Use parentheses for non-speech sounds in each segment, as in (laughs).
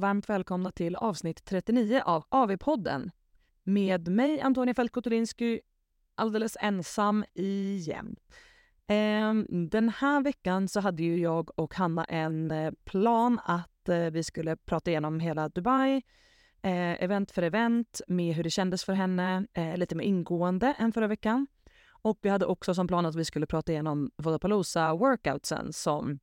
och varmt välkomna till avsnitt 39 av AV-podden. Med mig, Antonia Fältkotulinsky, alldeles ensam igen. Ehm, den här veckan så hade ju jag och Hanna en eh, plan att eh, vi skulle prata igenom hela Dubai, eh, event för event, med hur det kändes för henne, lite mer ingående än förra veckan. Och vi hade också som plan att vi skulle prata igenom Vodapalooza-workoutsen som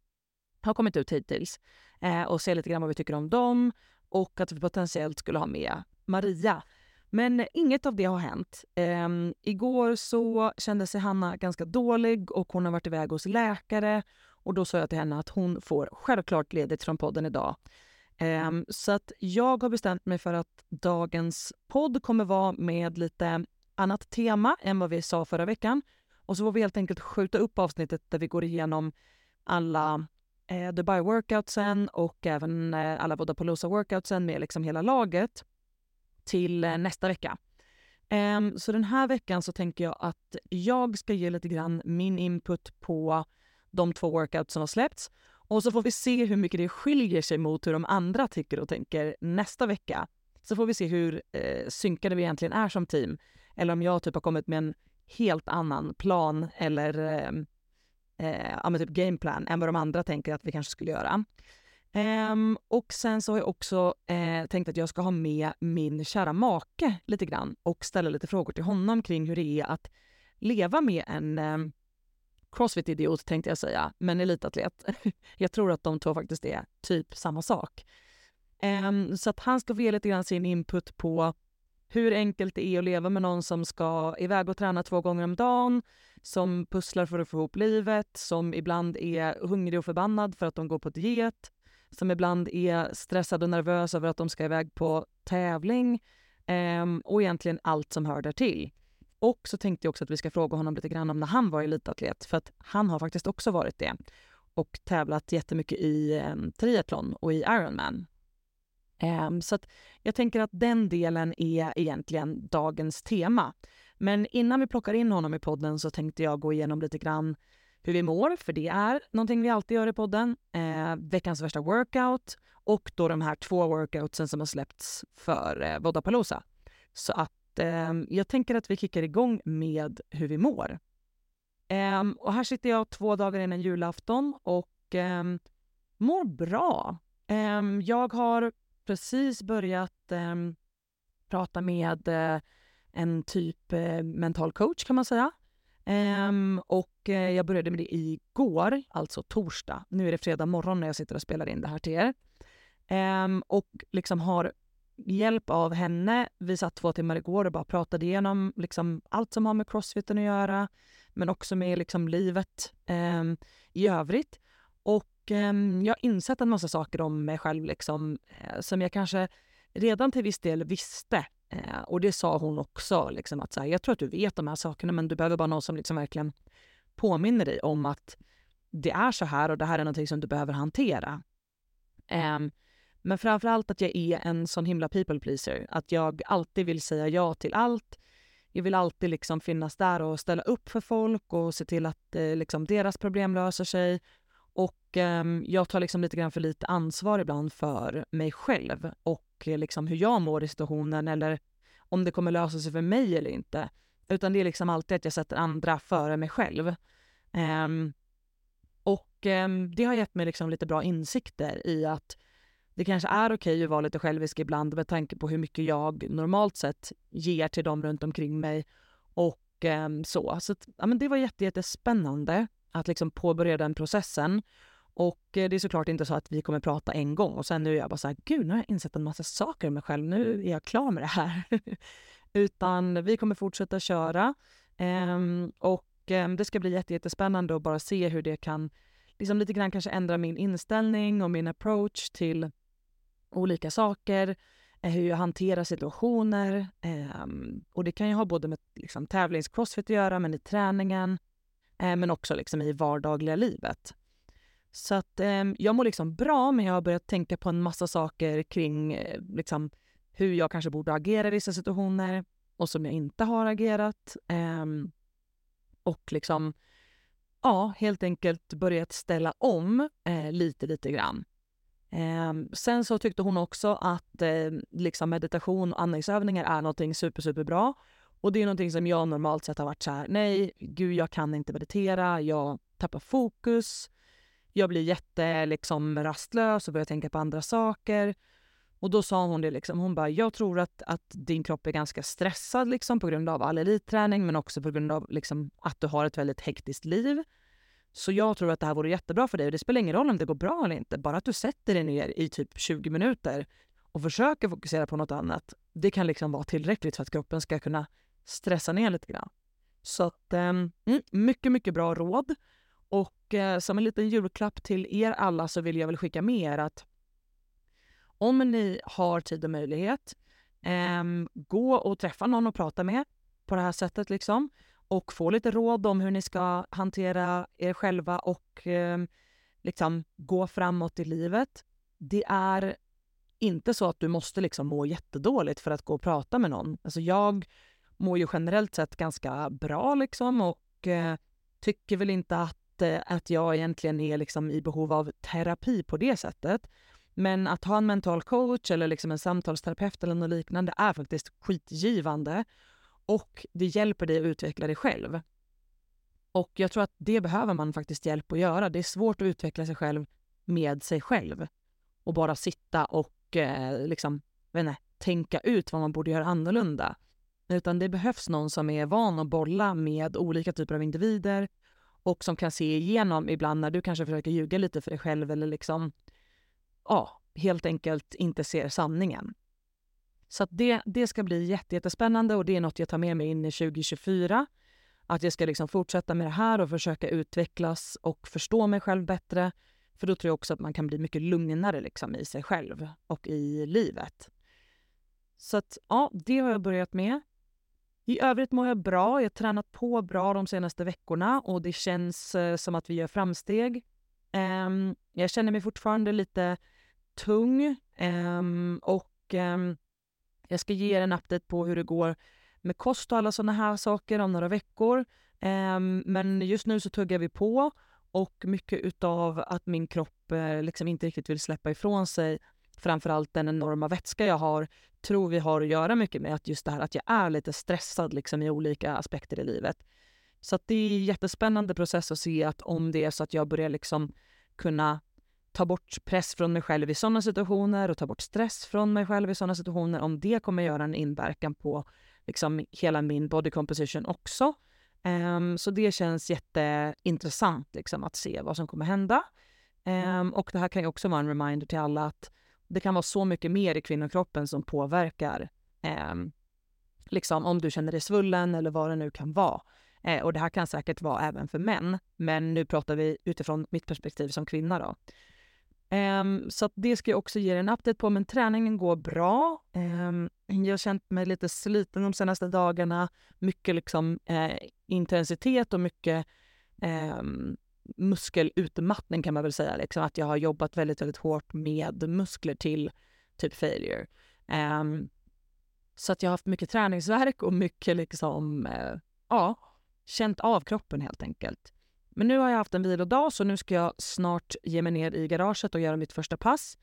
har kommit ut hittills eh, och se lite grann vad vi tycker om dem och att vi potentiellt skulle ha med Maria. Men inget av det har hänt. Eh, igår så kände sig Hanna ganska dålig och hon har varit iväg hos läkare och då sa jag till henne att hon får självklart ledigt från podden idag. Eh, så att jag har bestämt mig för att dagens podd kommer vara med lite annat tema än vad vi sa förra veckan. Och så får vi helt enkelt skjuta upp avsnittet där vi går igenom alla eh, Dubai-workoutsen och även eh, alla Vodapalooza-workoutsen med liksom hela laget till eh, nästa vecka. Ehm, så den här veckan så tänker jag att jag ska ge lite grann min input på de två workouts som har släppts och så får vi se hur mycket det skiljer sig mot hur de andra tycker och tänker nästa vecka. Så får vi se hur eh, synkade vi egentligen är som team eller om jag typ har kommit med en helt annan plan eller eh, eh, ja, typ gameplan än vad de andra tänker att vi kanske skulle göra. Um, och sen så har jag också eh, tänkt att jag ska ha med min kära make lite grann och ställa lite frågor till honom kring hur det är att leva med en eh, crossfit-idiot tänkte jag säga, men elitatlet. (laughs) jag tror att de två faktiskt är typ samma sak. Um, så att han ska få ge lite grann sin input på hur enkelt det är att leva med någon som ska iväg och träna två gånger om dagen, som pusslar för att få ihop livet, som ibland är hungrig och förbannad för att de går på diet, som ibland är stressad och nervös över att de ska iväg på tävling eh, och egentligen allt som hör därtill. Och så tänkte jag också att vi ska fråga honom lite grann om när han var elitatlet, för att han har faktiskt också varit det och tävlat jättemycket i eh, triathlon och i Ironman. Eh, så jag tänker att den delen är egentligen dagens tema. Men innan vi plockar in honom i podden så tänkte jag gå igenom lite grann hur vi mår, för det är någonting vi alltid gör i podden. Eh, veckans värsta workout och då de här två workoutsen som har släppts för eh, Vodapalooza. Så att eh, jag tänker att vi kickar igång med hur vi mår. Eh, och här sitter jag två dagar innan julafton och eh, mår bra. Eh, jag har precis börjat eh, prata med eh, en typ eh, mental coach kan man säga. Um, och eh, jag började med det igår, alltså torsdag. Nu är det fredag morgon när jag sitter och spelar in det här till er. Um, och liksom har hjälp av henne. Vi satt två timmar igår och bara pratade igenom liksom allt som har med crossfiten att göra, men också med liksom livet um, i övrigt. Och Ehm, jag har insett en massa saker om mig själv liksom, eh, som jag kanske redan till viss del visste. Eh, och det sa hon också, liksom, att så här, jag tror att du vet de här sakerna men du behöver bara någon som liksom verkligen påminner dig om att det är så här och det här är någonting som du behöver hantera. Eh, men framför allt att jag är en sån himla people pleaser. Att jag alltid vill säga ja till allt. Jag vill alltid liksom finnas där och ställa upp för folk och se till att eh, liksom deras problem löser sig och eh, jag tar liksom lite grann för lite ansvar ibland för mig själv och Eh, liksom hur jag mår i situationen eller om det kommer lösa sig för mig eller inte. Utan det är liksom alltid att jag sätter andra före mig själv. Um, och um, det har gett mig liksom lite bra insikter i att det kanske är okej att vara lite självisk ibland med tanke på hur mycket jag normalt sett ger till dem runt omkring mig. Och um, så. Så att, ja, men det var jätte, jättespännande att liksom påbörja den processen. Och eh, det är såklart inte så att vi kommer prata en gång och sen nu är jag bara så här, gud nu har jag insett en massa saker om mig själv, nu är jag klar med det här. (laughs) Utan vi kommer fortsätta köra um, och um, det ska bli jätte, jättespännande att bara se hur det kan liksom lite grann kanske ändra min inställning och min approach till olika saker, eh, hur jag hanterar situationer. Um, och det kan ju ha både med liksom, tävlingscrossfit att göra, men i träningen, eh, men också liksom i vardagliga livet. Så att eh, jag mår liksom bra, men jag har börjat tänka på en massa saker kring eh, liksom, hur jag kanske borde agera i vissa situationer och som jag inte har agerat. Eh, och liksom, ja, helt enkelt börjat ställa om eh, lite, lite grann. Eh, sen så tyckte hon också att eh, liksom meditation och andningsövningar är någonting super, super bra. Och det är någonting som jag normalt sett har varit så här, nej, gud, jag kan inte meditera, jag tappar fokus, jag blir jätte liksom rastlös och börjar tänka på andra saker. Och då sa hon det liksom, hon bara, jag tror att, att din kropp är ganska stressad liksom på grund av all elitträning men också på grund av liksom att du har ett väldigt hektiskt liv. Så jag tror att det här vore jättebra för dig och det spelar ingen roll om det går bra eller inte. Bara att du sätter dig ner i typ 20 minuter och försöker fokusera på något annat. Det kan liksom vara tillräckligt för att kroppen ska kunna stressa ner lite grann. Så att, um, mycket, mycket bra råd. Och eh, som en liten julklapp till er alla så vill jag väl skicka med er att om ni har tid och möjlighet, eh, gå och träffa någon och prata med på det här sättet liksom och få lite råd om hur ni ska hantera er själva och eh, liksom gå framåt i livet. Det är inte så att du måste liksom må jättedåligt för att gå och prata med någon. Alltså jag mår ju generellt sett ganska bra liksom och eh, tycker väl inte att, eh, att jag egentligen är liksom i behov av terapi på det sättet. Men att ha en mental coach eller liksom en samtalsterapeut eller något liknande är faktiskt skitgivande och det hjälper dig att utveckla dig själv. Och jag tror att det behöver man faktiskt hjälp att göra. Det är svårt att utveckla sig själv med sig själv och bara sitta och eh, liksom, inte, tänka ut vad man borde göra annorlunda. Utan det behövs någon som är van att bolla med olika typer av individer och som kan se igenom ibland när du kanske försöker ljuga lite för dig själv eller liksom, ja, helt enkelt inte ser sanningen. Så det, det ska bli jättespännande och det är något jag tar med mig in i 2024. Att jag ska liksom fortsätta med det här och försöka utvecklas och förstå mig själv bättre. För då tror jag också att man kan bli mycket lugnare liksom i sig själv och i livet. Så att, ja, det har jag börjat med. I övrigt mår jag bra. Jag har tränat på bra de senaste veckorna och det känns eh, som att vi gör framsteg. Ehm, jag känner mig fortfarande lite tung ehm, och ehm, jag ska ge er en update på hur det går med kost och alla sådana här saker om några veckor. Men just nu så tuggar vi på och mycket utav att min kropp eh, liksom inte riktigt vill släppa ifrån sig framförallt den enorma vätska jag har tror vi har att göra mycket med att just det här att jag är lite stressad liksom i olika aspekter i livet. Så att det är en jättespännande process att se att om det är så att jag börjar liksom kunna ta bort press från mig själv i sådana situationer och ta bort stress från mig själv i sådana situationer, om det kommer göra en inverkan på liksom hela min body composition också. Um, så det känns jätteintressant liksom, att se vad som kommer hända. Um, och det här kan ju också vara en reminder till alla att det kan vara så mycket mer i kvinnokroppen som påverkar eh, liksom om du känner dig svullen eller vad det nu kan vara. Eh, och det här kan säkert vara även för män, men nu pratar vi utifrån mitt perspektiv som kvinna då. Um, så det ska jag också ge dig en update på, men träningen går bra. Um, jag har känt mig lite sliten de senaste dagarna. Mycket liksom, uh, intensitet och mycket um, muskelutmattning kan man väl säga. Liksom, att jag har jobbat väldigt, väldigt hårt med muskler till typ failure. Ehm, så att jag har haft mycket träningsverk och mycket liksom, uh, ja, känt av kroppen helt enkelt. Men nu har jag haft en vilodag så nu ska jag snart ge mig ner i garaget och göra mitt första pass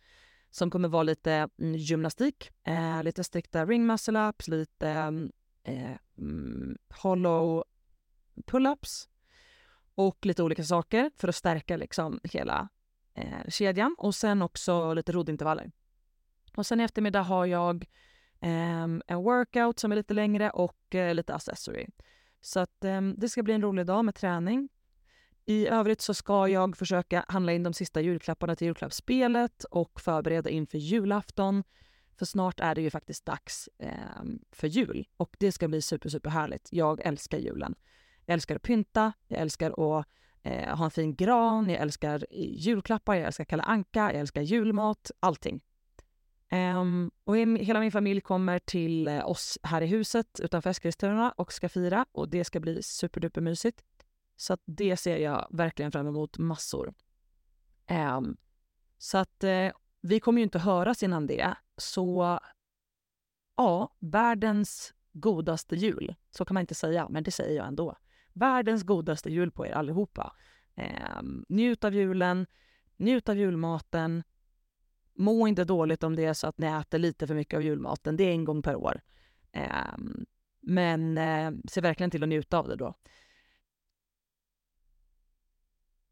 som kommer vara lite mm, gymnastik, eh, lite strikta ring muscle ups, lite mm, eh, mm, hollow pull-ups och lite olika saker för att stärka liksom hela eh, kedjan och sen också lite roddintervaller. Och sen i eftermiddag har jag eh, en workout som är lite längre och eh, lite accessory. Så att eh, det ska bli en rolig dag med träning. I övrigt så ska jag försöka handla in de sista julklapparna till julklappsspelet och förbereda inför julafton. För snart är det ju faktiskt dags eh, för jul och det ska bli super, super härligt. Jag älskar julen. Jag älskar att pynta, jag älskar att eh, ha en fin gran, jag älskar julklappar, jag älskar Kalle Anka, jag älskar julmat, allting. Um, och hela min familj kommer till eh, oss här i huset utanför Eskilstuna och ska fira och det ska bli superdupermysigt. Så det ser jag verkligen fram emot massor. Um, så att uh, vi kommer ju inte höras innan det. Så ja, världens godaste jul. Så kan man inte säga, men det säger jag ändå. Världens godaste jul på er allihopa. Eh, njut av julen, njut av julmaten må inte dåligt om det är så att ni äter lite för mycket av julmaten. Det är en gång per år. Eh, men eh, se verkligen till att njuta av det då.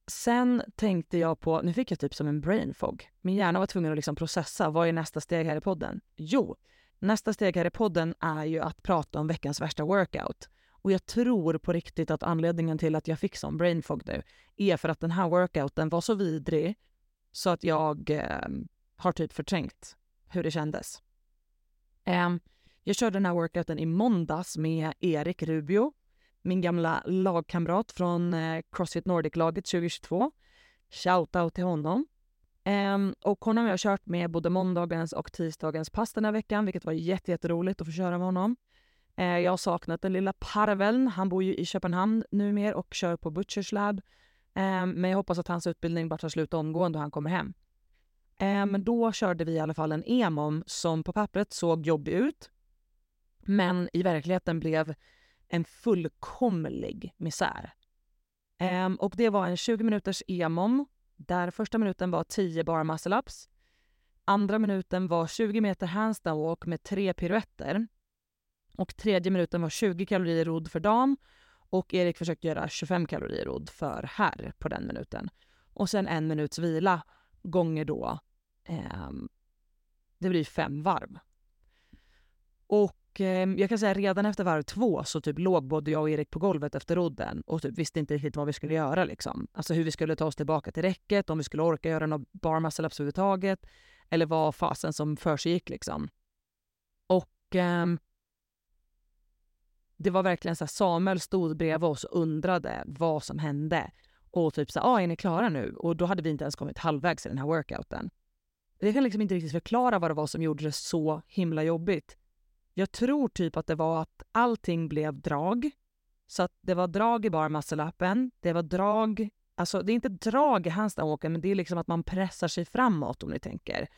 Sen tänkte jag på, nu fick jag typ som en brain fog. Min hjärna var tvungen att liksom processa, vad är nästa steg här i podden? Jo, nästa steg här i podden är ju att prata om veckans värsta workout. Och jag tror på riktigt att anledningen till att jag fick sån brain fog nu är för att den här workouten var så vidrig så att jag eh, har typ förträngt hur det kändes. Um, jag körde den här workouten i måndags med Erik Rubio, min gamla lagkamrat från eh, Crossfit Nordic-laget 2022. Shoutout till honom. Um, och honom har jag kört med både måndagens och tisdagens pass den här veckan, vilket var jätteroligt att få köra med honom. Eh, jag har saknat den lilla parveln. Han bor ju i Köpenhamn numera och kör på Butchers Lab. Ehm, men jag hoppas att hans utbildning bara tar slut omgående och han kommer hem. Ehm, men då körde vi i alla fall en EMOM som på pappret såg jobbig ut, men i verkligheten blev en fullkomlig misär. Ehm, och det var en 20 minuters EMOM där första minuten var 10 bar muscle ups. Andra minuten var 20 meter handstand walk med tre piruetter. Och tredje minuten var 20 kalorier rodd för dam och Erik försökte göra 25 kalorier rodd för herr på den minuten. Och sen en minuts vila gånger då, eh, det blir fem varv. Och eh, jag kan säga redan efter varv två så typ låg både jag och Erik på golvet efter rodden och typ visste inte riktigt vad vi skulle göra. Liksom. Alltså hur vi skulle ta oss tillbaka till räcket, om vi skulle orka göra något bar muscle ups överhuvudtaget eller vad fasen som försiggick. Liksom. Och eh, det var verkligen så här, Samuel stod bredvid oss och undrade vad som hände. Och typ så här, ah, är ni klara nu? Och då hade vi inte ens kommit halvvägs i den här workouten. Jag kan liksom inte riktigt förklara vad det var som gjorde det så himla jobbigt. Jag tror typ att det var att allting blev drag. Så att det var drag i bar muscle det var drag, alltså det är inte drag i handstandwalken men det är liksom att man pressar sig framåt om ni tänker.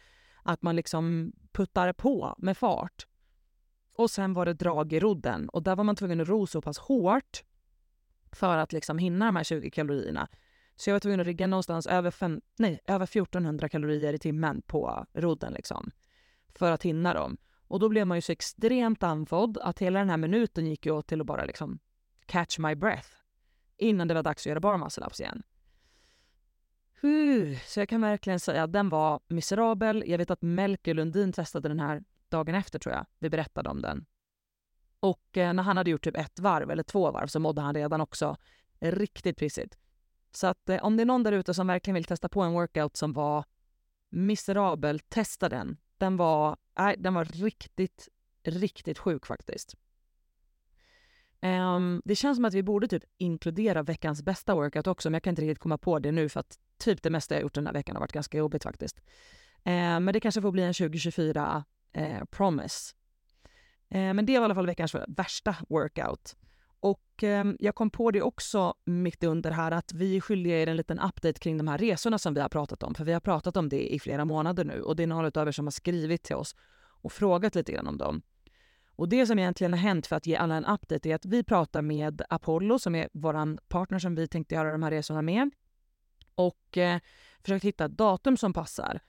Att man liksom puttar på med fart. Och sen var det drag i rodden och där var man tvungen att ro så pass hårt för att liksom hinna de här 20 kalorierna. Så jag var tvungen att rigga någonstans över, fem, nej, över 1400 kalorier i timmen på rodden liksom. För att hinna dem. Och då blev man ju så extremt andfådd att hela den här minuten gick ju åt till att bara liksom catch my breath innan det var dags att göra bara muscle ups igen. Så jag kan verkligen säga att den var miserabel. Jag vet att Melker Lundin testade den här dagen efter tror jag. Vi berättade om den. Och eh, när han hade gjort typ ett varv eller två varv så mådde han redan också riktigt pissigt. Så att eh, om det är någon där ute som verkligen vill testa på en workout som var miserabel, testa den. Den var, nej, den var riktigt, riktigt sjuk faktiskt. Um, det känns som att vi borde typ inkludera veckans bästa workout också, men jag kan inte riktigt komma på det nu för att typ det mesta jag gjort den här veckan har varit ganska jobbigt faktiskt. Um, men det kanske får bli en 2024 eh, promise. Eh, men det var i alla fall veckans värsta workout. Och eh, jag kom på det också mitt under här att vi är skyldiga er en liten update kring de här resorna som vi har pratat om. För vi har pratat om det i flera månader nu och det är några av er som har skrivit till oss och frågat lite grann om dem. Och det som egentligen har hänt för att ge alla en update är att vi pratar med Apollo som är vår partner som vi tänkte göra de här resorna med och eh, försökt hitta ett datum som passar.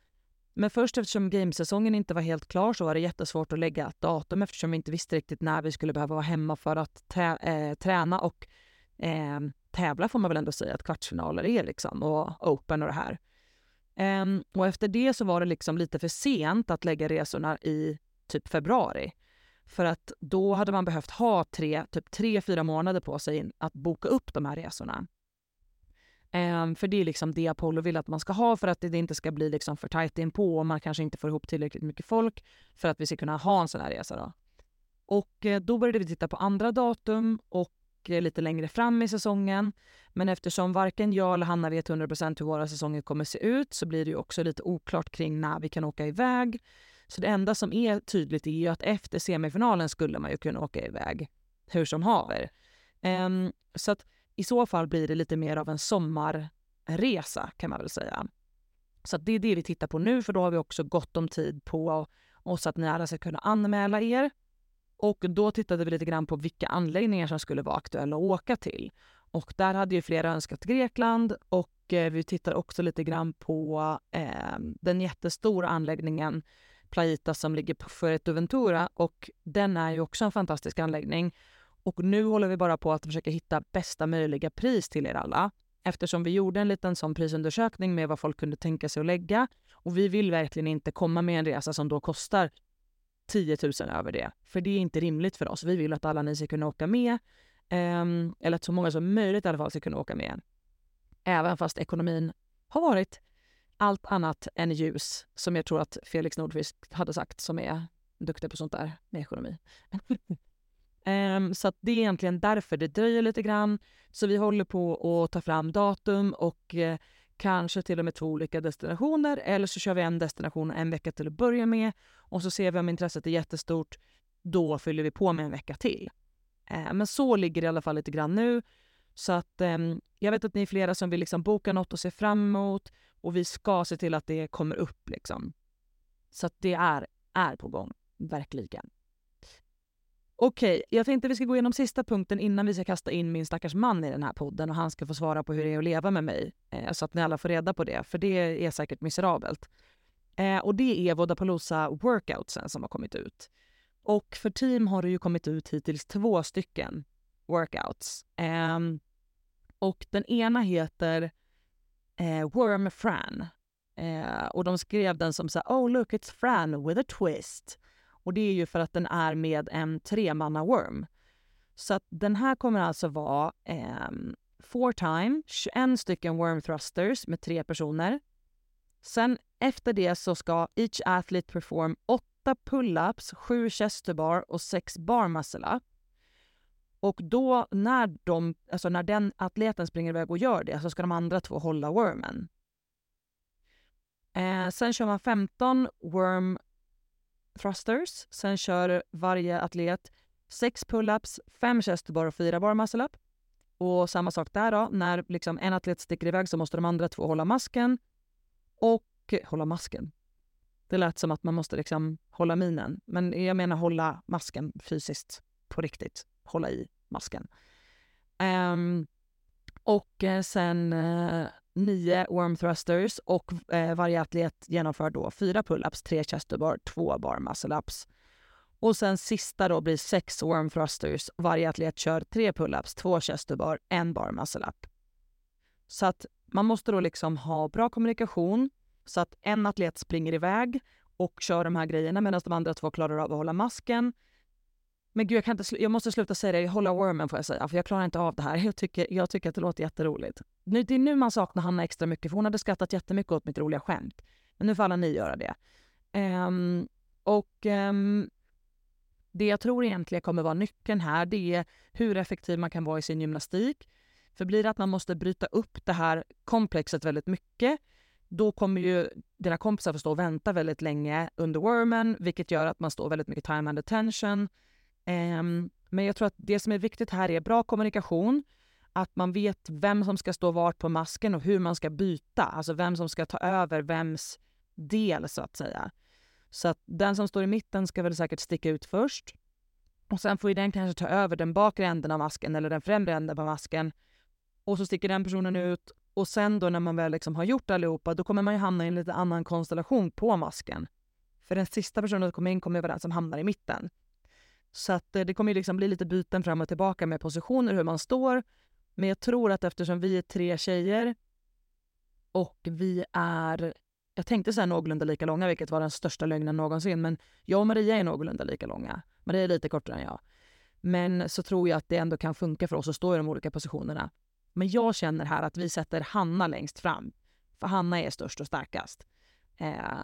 Men först eftersom gamesäsongen inte var helt klar så var det jättesvårt att lägga ett datum eftersom vi inte visste riktigt när vi skulle behöva vara hemma för att äh, träna och äh, tävla får man väl ändå säga att kvartsfinaler är liksom och open och det här. Ähm, och efter det så var det liksom lite för sent att lägga resorna i typ februari. För att då hade man behövt ha tre, typ tre, fyra månader på sig att boka upp de här resorna. Um, för det är liksom det Apollo vill att man ska ha för att det inte ska bli liksom för tajt inpå och man kanske inte får ihop tillräckligt mycket folk för att vi ska kunna ha en sån här resa. Då. Och eh, då började vi titta på andra datum och eh, lite längre fram i säsongen. Men eftersom varken jag eller Hanna vet 100% hur våra säsonger kommer se ut så blir det ju också lite oklart kring när vi kan åka iväg. Så det enda som är tydligt är ju att efter semifinalen skulle man ju kunna åka iväg hur som haver. Um, så att i så fall blir det lite mer av en sommarresa kan man väl säga. Så det är det vi tittar på nu för då har vi också gott om tid på oss att ni alla ska kunna anmäla er. Och då tittade vi lite grann på vilka anläggningar som skulle vara aktuella att åka till. och där hade ju flera önskat Grekland och eh, vi tittar också lite grann på eh, den jättestora anläggningen Plaita som ligger på Fuerteventura och den är ju också en fantastisk anläggning. Och nu håller vi bara på att försöka hitta bästa möjliga pris till er alla eftersom vi gjorde en liten sån prisundersökning med vad folk kunde tänka sig att lägga och vi vill verkligen inte komma med en resa som då kostar 10 000 över det, för det är inte rimligt för oss. Vi vill att alla ni ska kunna åka med, ehm, eller att så många som möjligt i alla fall ska kunna åka med. Även fast ekonomin har varit allt annat än ljus, som jag tror att Felix Nordqvist hade sagt, som är duktig på sånt där med ekonomi. (laughs) um, så det är egentligen därför det dröjer lite grann. Så vi håller på att ta fram datum och uh, kanske till och med två olika destinationer eller så kör vi en destination en vecka till att börja med och så ser vi om intresset är jättestort. Då fyller vi på med en vecka till. Uh, men så ligger det i alla fall lite grann nu. Så att um, jag vet att ni är flera som vill liksom boka något och se fram emot och vi ska se till att det kommer upp. Liksom. Så att det är, är på gång, verkligen. Okej, okay, jag tänkte vi ska gå igenom sista punkten innan vi ska kasta in min stackars man i den här podden och han ska få svara på hur det är att leva med mig. Eh, så att ni alla får reda på det, för det är säkert miserabelt. Eh, och det är Vodapalooza workoutsen som har kommit ut. Och för team har det ju kommit ut hittills två stycken workouts. Eh, och den ena heter eh, Worm Fran. Eh, och de skrev den som så Oh look it's Fran with a twist. Och det är ju för att den är med en tremanna worm. Så att den här kommer alltså vara eh, four time, 21 stycken worm thrusters med tre personer. Sen efter det så ska each athlete perform åtta pull-ups, sju chest bar och sex bar muscle up. Och då när, de, alltså när den atleten springer iväg och gör det så ska de andra två hålla wormen. Eh, sen kör man 15 worm thrusters. Sen kör varje atlet sex pull-ups, fem chest bar och fyra bar muscle up. Och samma sak där då, när liksom en atlet sticker iväg så måste de andra två hålla masken. Och eh, hålla masken. Det lät som att man måste liksom hålla minen, men jag menar hålla masken fysiskt på riktigt. Hålla i masken. Um, och eh, sen eh, nio worm thrusters och eh, varje atlet genomför då fyra pull-ups, tre chesterbar, två bar muscle-ups. Och sen sista då blir sex worm thrusters. Varje atlet kör tre pull-ups, två chesterbar, en bar muscle-up. Så att man måste då liksom ha bra kommunikation så att en atlet springer iväg och kör de här grejerna medan de andra två klarar av att hålla masken. Men gud, jag, kan inte jag måste sluta säga det. Hålla wormen får jag säga, för jag klarar inte av det här. (laughs) Jag tycker, jag tycker att det låter jätteroligt. Nu, det är nu man saknar Hanna extra mycket, för hon hade skrattat jättemycket åt mitt roliga skämt. Men nu får alla ni göra det. Um, och um, det jag tror egentligen kommer vara nyckeln här, det är hur effektiv man kan vara i sin gymnastik. För blir det att man måste bryta upp det här komplexet väldigt mycket, då kommer ju dina kompisar få stå och vänta väldigt länge under wormen, vilket gör att man står väldigt mycket time and attention. Um, men jag tror att det som är viktigt här är bra kommunikation, att man vet vem som ska stå vart på masken och hur man ska byta, alltså vem som ska ta över vems del så att säga. Så att den som står i mitten ska väl säkert sticka ut först. Och sen får ju den kanske ta över den bakre änden av masken eller den främre änden av masken. Och så sticker den personen ut och sen då när man väl liksom har gjort allihopa, då kommer man ju hamna i en lite annan konstellation på masken. För den sista personen som kommer in kommer vara den som hamnar i mitten. Så att eh, det kommer liksom bli lite byten fram och tillbaka med positioner, hur man står. Men jag tror att eftersom vi är tre tjejer och vi är, jag tänkte säga någorlunda lika långa, vilket var den största lögnen någonsin, men jag och Maria är någorlunda lika långa. Maria är lite kortare än jag. Men så tror jag att det ändå kan funka för oss att stå i de olika positionerna. Men jag känner här att vi sätter Hanna längst fram, för Hanna är störst och starkast.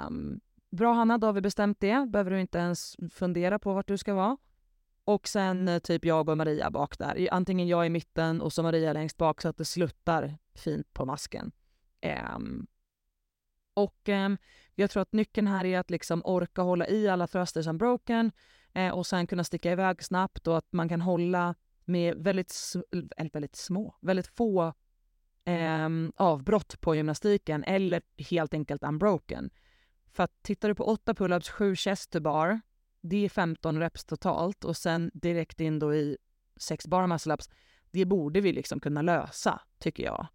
Um, bra Hanna, då har vi bestämt det. Behöver du inte ens fundera på vart du ska vara. Och sen eh, typ jag och Maria bak där. Antingen jag i mitten och så Maria längst bak så att det sluttar fint på masken. Um, och um, jag tror att nyckeln här är att liksom orka hålla i alla thrusters unbroken eh, och sen kunna sticka iväg snabbt och att man kan hålla med väldigt, eller väldigt små, väldigt få eh, avbrott på gymnastiken eller helt enkelt unbroken. För att tittar du på 8 pull-ups, 7 chest to bar det är 15 reps totalt och sen direkt in då i sex bar muscle-ups. det borde vi liksom kunna lösa, tycker jag.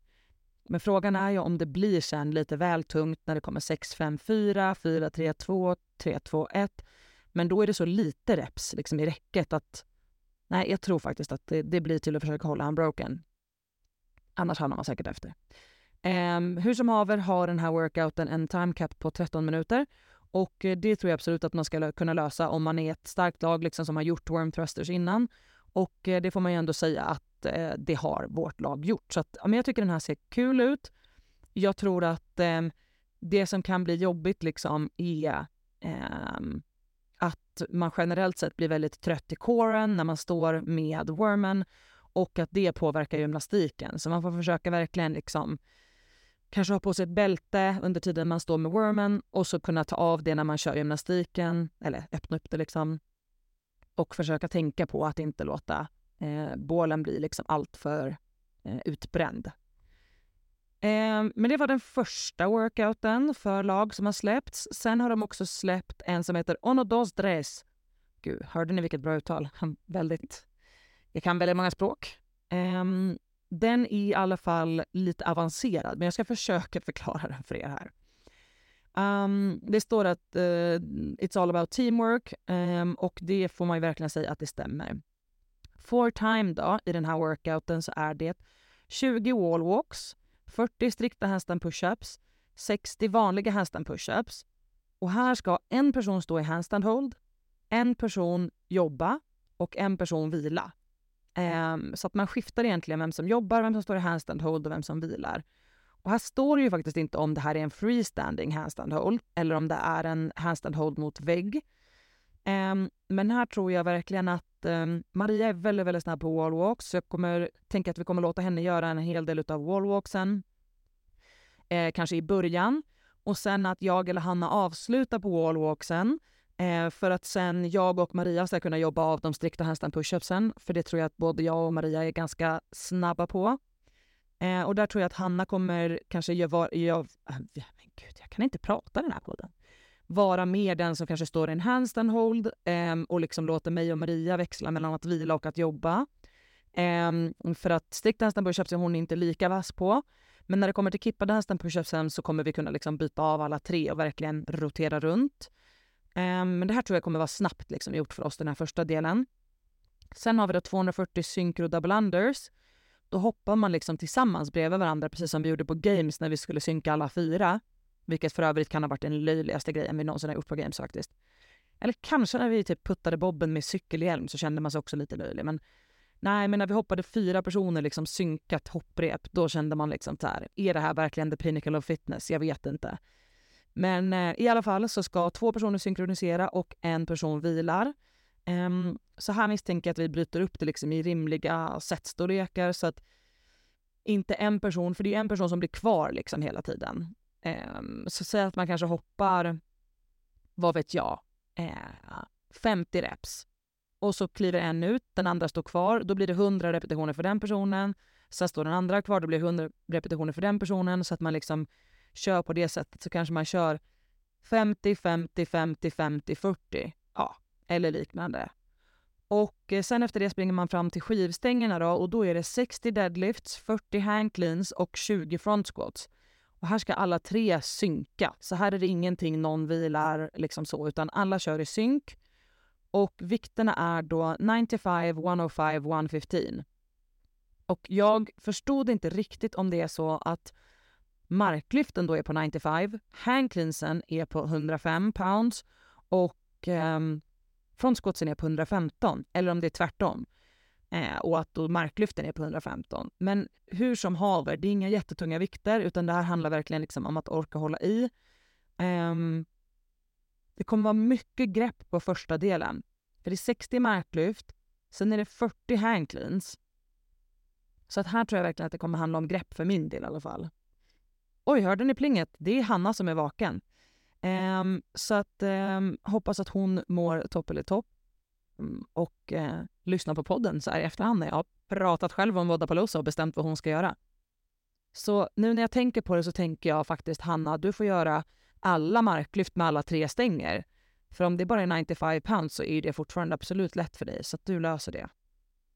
Men frågan är ju om det blir sen lite väl tungt när det kommer 6-5-4, 4-3-2, 3-2-1. Men då är det så lite reps liksom, i räcket att nej, jag tror faktiskt att det, det blir till att försöka hålla unbroken. Annars hamnar man säkert efter. Um, hur som haver har den här workouten en time cap på 13 minuter och eh, det tror jag absolut att man ska kunna lösa om man är ett starkt lag liksom, som har gjort worm thrusters innan. Och eh, det får man ju ändå säga att eh, det har vårt lag gjort. Så att, ja, men jag tycker den här ser kul ut. Jag tror att eh, det som kan bli jobbigt liksom är eh, att man generellt sett blir väldigt trött i coren när man står med wormen och att det påverkar gymnastiken. Så man får försöka verkligen liksom kanske ha på sig ett bälte under tiden man står med wormen och så kunna ta av det när man kör gymnastiken, eller öppna upp det liksom. Och försöka tänka på att inte låta eh, bålen bli liksom alltför eh, utbränd. Eh, men det var den första workouten för lag som har släppts. Sen har de också släppt en som heter Ono dos tres. Gud, hörde ni vilket bra uttal? (laughs) väldigt... Jag kan väldigt många språk. Um, den är i alla fall lite avancerad, men jag ska försöka förklara den för er här. Um, det står att uh, it's all about teamwork um, och det får man ju verkligen säga att det stämmer. For time då, i den här workouten så är det 20 wallwalks, 40 strikta handstand pushups, 60 vanliga handstand pushups. Och här ska en person stå i handstand hold, en person jobba och en person vila. Um, så att man skiftar egentligen vem som jobbar, vem som står i handstand hold och vem som vilar. Och här står det ju faktiskt inte om det här är en freestanding handstand hold eller om det är en handstand hold mot vägg. Um, men här tror jag verkligen att um, Maria är väldigt, väldigt snabb på wallwalks. Så jag kommer tänka att vi kommer låta henne göra en hel del av wallwalksen. Eh, kanske i början. Och sen att jag eller Hanna avslutar på wallwalksen Eh, för att sen jag och Maria ska kunna jobba av de strikta handstand pushupsen. För det tror jag att både jag och Maria är ganska snabba på. Eh, och där tror jag att Hanna kommer kanske göra... Jag, äh, ah, men gud, jag kan inte prata den här podden. Vara mer den som kanske står i en handstand hold eh, och liksom låter mig och Maria växla mellan att vila och att jobba. Eh, för att strikta handstand pushups är hon inte lika vass på. Men när det kommer till kippade handstand pushupsen så kommer vi kunna liksom byta av alla tre och verkligen rotera runt. Ehm, men det här tror jag kommer vara snabbt liksom gjort för oss, den här första delen. Sen har vi då 240 synkro double unders. Då hoppar man liksom tillsammans bredvid varandra, precis som vi gjorde på games när vi skulle synka alla fyra. Vilket för övrigt kan ha varit den löjligaste grejen vi någonsin har gjort på games faktiskt. Eller kanske när vi typ puttade bobben med cykelhjälm så kände man sig också lite löjlig. Men nej, men när vi hoppade fyra personer liksom synkat hopprep, då kände man liksom så här, är det här verkligen the pinnacle of fitness? Jag vet inte. Men eh, i alla fall så ska två personer synkronisera och en person vilar. Um, så här misstänker jag att vi bryter upp det liksom i rimliga setstorlekar så att inte en person, för det är en person som blir kvar liksom hela tiden. Um, så säg att man kanske hoppar, vad vet jag, eh, 50 reps. Och så kliver en ut, den andra står kvar. Då blir det 100 repetitioner för den personen. Sen står den andra kvar, då blir det 100 repetitioner för den personen. Så att man liksom kör på det sättet så kanske man kör 50, 50, 50, 50, 40. Ja, eller liknande. Och eh, sen efter det springer man fram till skivstängerna då och då är det 60 deadlifts, 40 hang cleans och 20 front squats. Och här ska alla tre synka. Så här är det ingenting någon vilar liksom så, utan alla kör i synk. Och vikterna är då 95, 105, 115. Och jag förstod inte riktigt om det är så att marklyften då är på 95, handcleansen är på 105 pounds och eh, frontsquatsen är på 115, eller om det är tvärtom. Eh, och att då marklyften är på 115. Men hur som haver, det är inga jättetunga vikter utan det här handlar verkligen liksom om att orka hålla i. Eh, det kommer vara mycket grepp på första delen. För det är 60 marklyft, sen är det 40 handcleans. Så att här tror jag verkligen att det kommer handla om grepp för min del i alla fall. Oj, hörde ni plinget? Det är Hanna som är vaken. Um, så att um, hoppas att hon mår topp eller topp. Um, och uh, lyssnar på podden så här i efterhand när jag har pratat själv om Vodapalooza och bestämt vad hon ska göra. Så nu när jag tänker på det så tänker jag faktiskt Hanna, du får göra alla marklyft med alla tre stänger. För om det bara är 95 pounds så är det fortfarande absolut lätt för dig, så att du löser det.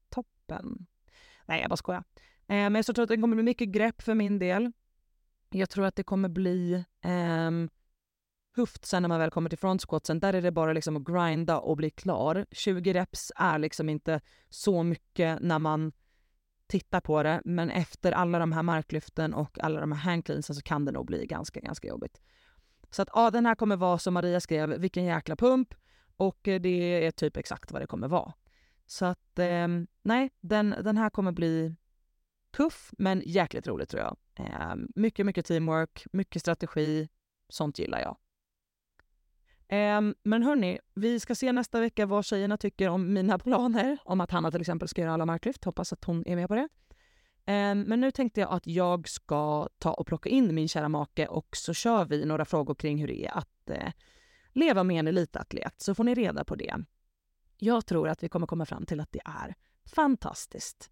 Toppen. Nej, jag bara skojar. Eh, men jag tror att det kommer bli mycket grepp för min del. Jag tror att det kommer bli ehm, um, höft sen när man väl kommer till front squatsen. Där är det bara liksom att grinda och bli klar. 20 reps är liksom inte så mycket när man tittar på det, men efter alla de här marklyften och alla de här handcleansen så kan det nog bli ganska, ganska jobbigt. Så att ja, den här kommer vara som Maria skrev, vilken jäkla pump och eh, det är typ exakt vad det kommer vara. Så att eh, nej, den, den här kommer bli tuff men jäkligt rolig tror jag. Eh, mycket, mycket teamwork, mycket strategi. Sånt gillar jag. Eh, men hörni, vi ska se nästa vecka vad tjejerna tycker om mina (laughs) planer. Om att Hanna till exempel ska göra alla marklyft. Hoppas att hon är med på det. Eh, men nu tänkte jag att jag ska ta och plocka in min kära make och så kör vi några frågor kring hur det är att eh, leva med en elitatlet. Så får ni reda på det. Jag tror att vi kommer komma fram till att det är fantastiskt.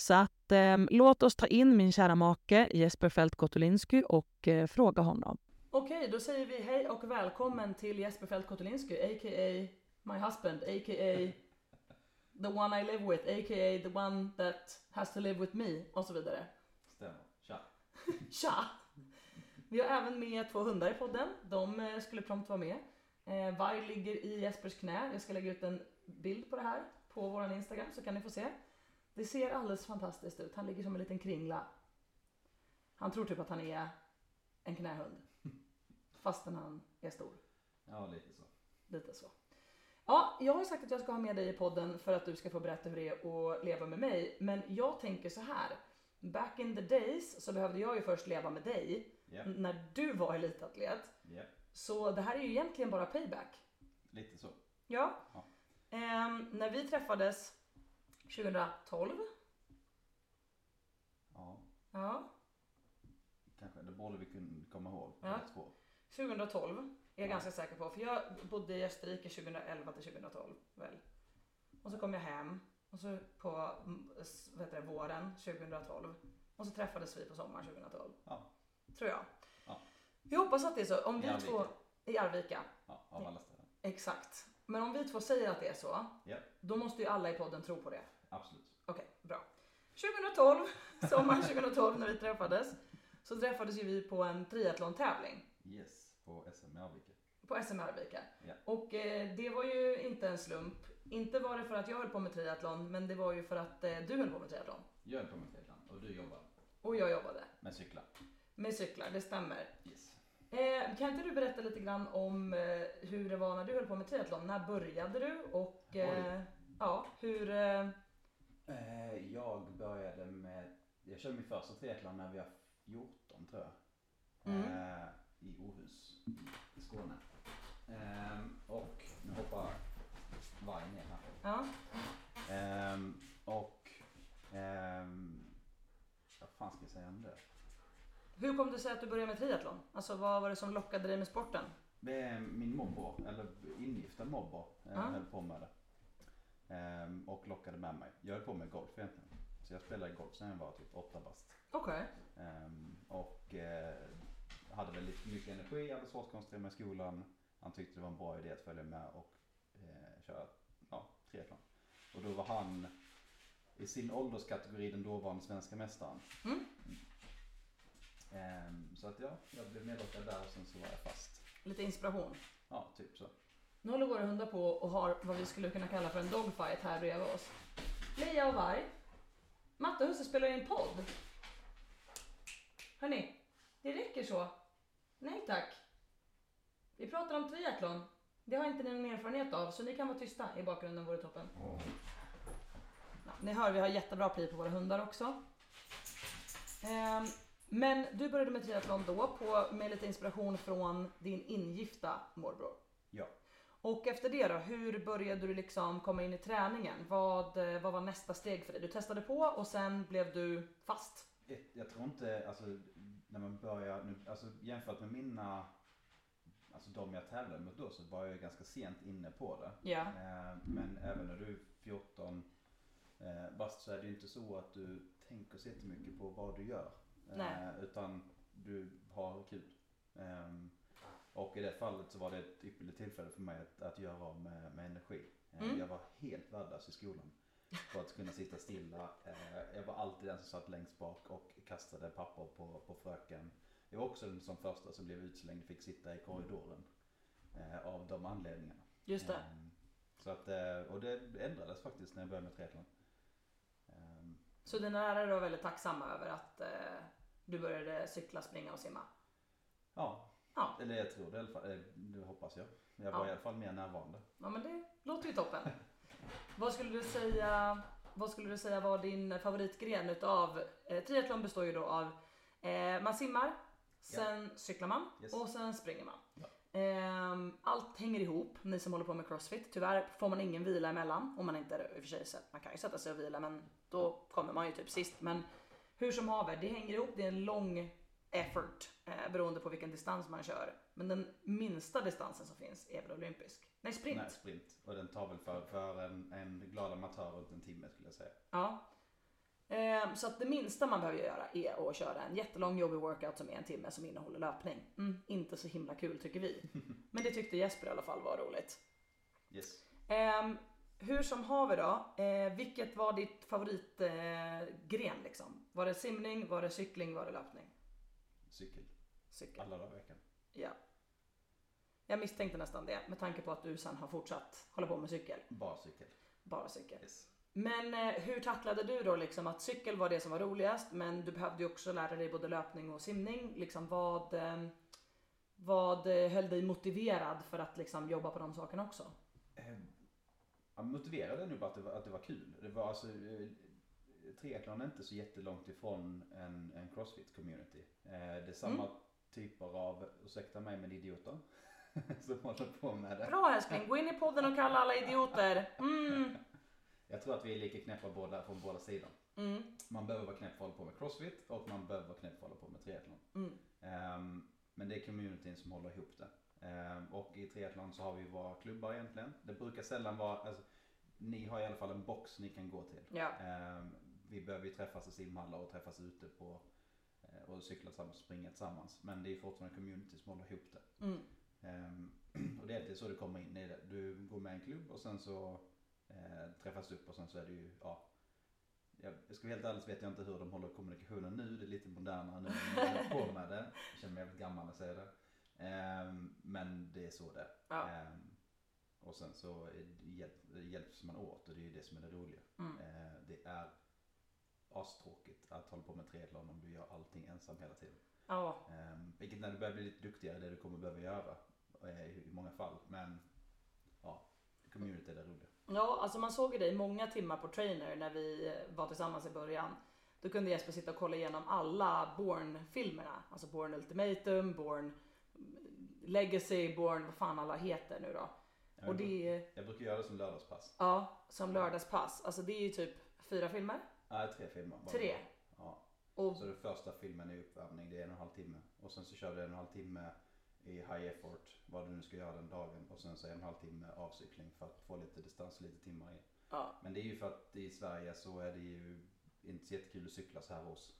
Så att eh, låt oss ta in min kära make Jesper Fält Kotulinsky och eh, fråga honom. Okej, då säger vi hej och välkommen till Jesper Fält Kotulinsky, a.k.a. my husband, a.k.a. the one I live with, a.k.a. the one that has to live with me och så vidare. Stämmer. Tja. (laughs) Tja! Vi har även med två hundar i podden. De eh, skulle prompt vara med. Eh, Varg ligger i Jespers knä. Jag ska lägga ut en bild på det här på vår Instagram så kan ni få se. Det ser alldeles fantastiskt ut. Han ligger som en liten kringla. Han tror typ att han är en knähund. (laughs) Fastän han är stor. Ja, lite så. Lite så. Ja, jag har ju sagt att jag ska ha med dig i podden för att du ska få berätta hur det är att leva med mig. Men jag tänker så här. Back in the days så behövde jag ju först leva med dig Yep. när du var elitatlet. Yep. Så det här är ju egentligen bara payback. Lite så. Ja. Ja. Ehm, när vi träffades 2012. Ja, Ja, kanske. Det borde vi kunna komma ihåg. Ja. båda två. 2012 är jag Ja. ganska säker på. För jag bodde i Österrike 2011 till 2012 väl. Och så kom jag hem och så på vad heter det, våren 2012. Och så träffades vi på sommaren 2012. Ja. Tror jag. Ja. Vi hoppas att det är så. Om I vi Arvika. två i Arvika. Ja, av alla ställen. Exakt. Men om vi två säger att det är så. Ja. Då måste ju alla i podden tro på det. Absolut. Okej, bra. 2012, sommaren 2012 när vi träffades, så träffades ju vi på en triathlon-tävling Yes, på SM i Arvika. på SM Arvika. Ja. Och eh, det var ju inte en slump. Inte var det för att jag höll på med triathlon, men det var ju för att eh, du höll på med triathlon. Jag höll på med triathlon och du jobbar Och jag jobbade med cyklar. med cyklar, det stämmer. Yes. Eh, kan inte du berätta lite grann om eh, hur det var när du höll på med triathlon? När började du? Och eh, ja, hur... Eh, Eh, jag började med, jag körde min första triathlon när vi var 14 tror jag. Mm. Eh, I Åhus i Skåne. Ehm, och nu hoppar vargen ner här. ja, Ehm, och ehm, vad fan ska jag säga om det? hur kom det sig att du började med triathlon? Alltså vad var det som lockade dig med sporten? Min morbror, eller ingifta morbror, eh, Ja. höll på med det. Ehm, och lockade med mig. Jag höll på med golf egentligen. Så jag spelade golf sen jag var typ åtta bast. Okej. Ehm, och eh, hade väl lite mycket energi, hade svårt att koncentrera mig i skolan. Han tyckte det var en bra idé att följa med och eh, köra ja, triathlon. Och då var han i sin ålderskategori den dåvarande svenska mästaren. Mm. Ehm, så att ja, jag blev medlockad där och sen så var jag fast. Lite inspiration. Ja, typ så. Nu håller våra hundar på och har vad vi skulle kunna kalla för en dogfight här bredvid oss. Leia och Varg. Matte och Husse spelar in podd. Hörni, det räcker så. Nej tack. Vi pratar om triathlon. Det har inte ni någon erfarenhet av, så ni kan vara tysta i bakgrunden vore toppen. Ja, ni hör, vi har jättebra pli på våra hundar också. Ehm, men du började med triathlon då på, med lite inspiration från din ingifta morbror. Ja. Och efter det då, hur började du liksom komma in i träningen? Vad, eh, vad var nästa steg för dig? Du testade på och sen blev du fast. Ett- Jag tror inte, alltså när man börjar, nu, alltså jämfört med mina, alltså de jag tävlade mot då så var jag ganska sent inne på det. Eh, men även när du är 14 eh, bast så är det ju inte så att du tänker så jättemycket på vad du gör. Eh, utan du har kul. Ehm, och i det fallet så var det ett ypperligt tillfälle för mig att, att göra av med, med energi. Eh, Mm. Jag var helt värdelös i skolan. för att kunna sitta stilla. Eh, jag var alltid den som satt längst bak och kastade papper på, på fröken. Jag var också den som första som blev utslängd fick sitta i korridoren. Eh, av de anledningarna. Just det. Ehm, Så att, och det ändrades faktiskt när jag började med triathlon. Ehm, Så dina lärare var väldigt tacksamma över att du började cykla, springa och simma? Ja, Ja. eller jag tror det i alla fall. eh, Det hoppas jag. Jag var Ja. i alla fall mer närvarande. Ja men det låter ju toppen. vad skulle du säga, vad skulle du säga var din favoritgren utav, eh, triathlon består ju då av, eh, man simmar, sen cyklar man Yes. och sen springer man. Ja. Ehm, allt hänger ihop, ni som håller på med crossfit. Tyvärr får man ingen vila emellan, om man inte i och för sig sett, man kan ju sätta sig och vila men då kommer man ju typ sist. Men hur som haver, det hänger ihop, det är en lång effort eh, beroende på vilken distans man kör. Men den minsta distansen som finns är väl olympisk? Nej, sprint. Nej, sprint. Och den tar väl för, för en, en glad amatör runt en timme skulle jag säga. Ja. Ehm, så att det minsta man behöver göra är att köra en jättelång jobbig workout som är en timme som innehåller löpning. Mm, inte så himla kul tycker vi. (laughs) Men det tyckte Jesper i alla fall var roligt. Yes. Ehm, hur som haver då, eh, vilket var ditt favoritgren eh, liksom? Var det simning, var det cykling, var det löpning? Cykel. Cykel. Alla dagar i veckan. Ja. Jag misstänkte nästan det med tanke på att du sen har fortsatt hålla på med cykel. Bara cykel. Bara cykel. Yes. Men eh, hur tacklade du då liksom att cykel var det som var roligast men du behövde ju också lära dig både löpning och simning. Liksom vad, eh, vad eh, höll dig motiverad för att liksom jobba på de sakerna också? Eh, motiverade nu bara att det var, att det var kul. Det var alltså, eh, triathlon är inte så jättelångt ifrån en, en crossfit-community. Eh, Det är samma Mm. typer av, ursäkta mig men idioter, (laughs) som håller på med det. Bra älskling, gå in i podden och kalla alla idioter. Mm. (laughs) Jag tror att vi är lika knäppa båda, från båda sidor. Mm. Man behöver vara knäpp för att hålla på med crossfit och man behöver vara knäpp för att hålla på med triathlon. Ehm, men det är communityn som håller ihop det. Ehm, och i triathlon så har vi våra klubbar egentligen. Det brukar sällan vara, alltså, ni har i alla fall en box ni kan gå till. Ja. Ehm, vi behöver ju träffas i simhallar och träffas ute på eh, och cykla tillsammans och springa tillsammans. Men det är fortfarande community som håller ihop det. Mm. Ehm, och det är alltid så det kommer in i det. Du går med i en klubb och sen så eh, träffas upp och sen så är det ju, ja. Jag, jag ska vara helt ärlig så vet jag inte hur de håller kommunikationen nu. Det är lite modernare nu när jag håller på med det. Jag känner mig jävligt gammal när jag säger det. Ehm, men det är så det. Ja. Ehm, och sen så hjälp, hjälps man åt och det är ju det som är det roliga. Mm. Eh, det är astråkigt att hålla på med triathlon om du gör allting ensam hela tiden. Ja. Um, vilket när du börjar bli lite duktigare är det du kommer behöva göra eh, i, många fall. Men ja, community är det roliga. Ja, alltså man såg ju dig många timmar på trainer när vi eh, var tillsammans i början. Då kunde Jesper sitta och kolla igenom alla Born-filmerna. Alltså Born Ultimatum, Born Legacy, Born, vad fan alla heter nu då. Jag, Och det, jag brukar göra det som lördagspass. ja, som lördagspass. Alltså det är ju typ fyra filmer. Nej, tre filmer. bara. Tre. Ja. Och Så den första filmen är uppvärmning, det är en och en halv timme. Och sen så kör du en och en halv timme i high effort, vad du nu ska göra den dagen. Och sen så en och en halv timme avcykling för att få lite distans, lite timmar i. ja, Men det är ju för att i Sverige så är det ju inte så jättekul att cykla så här års.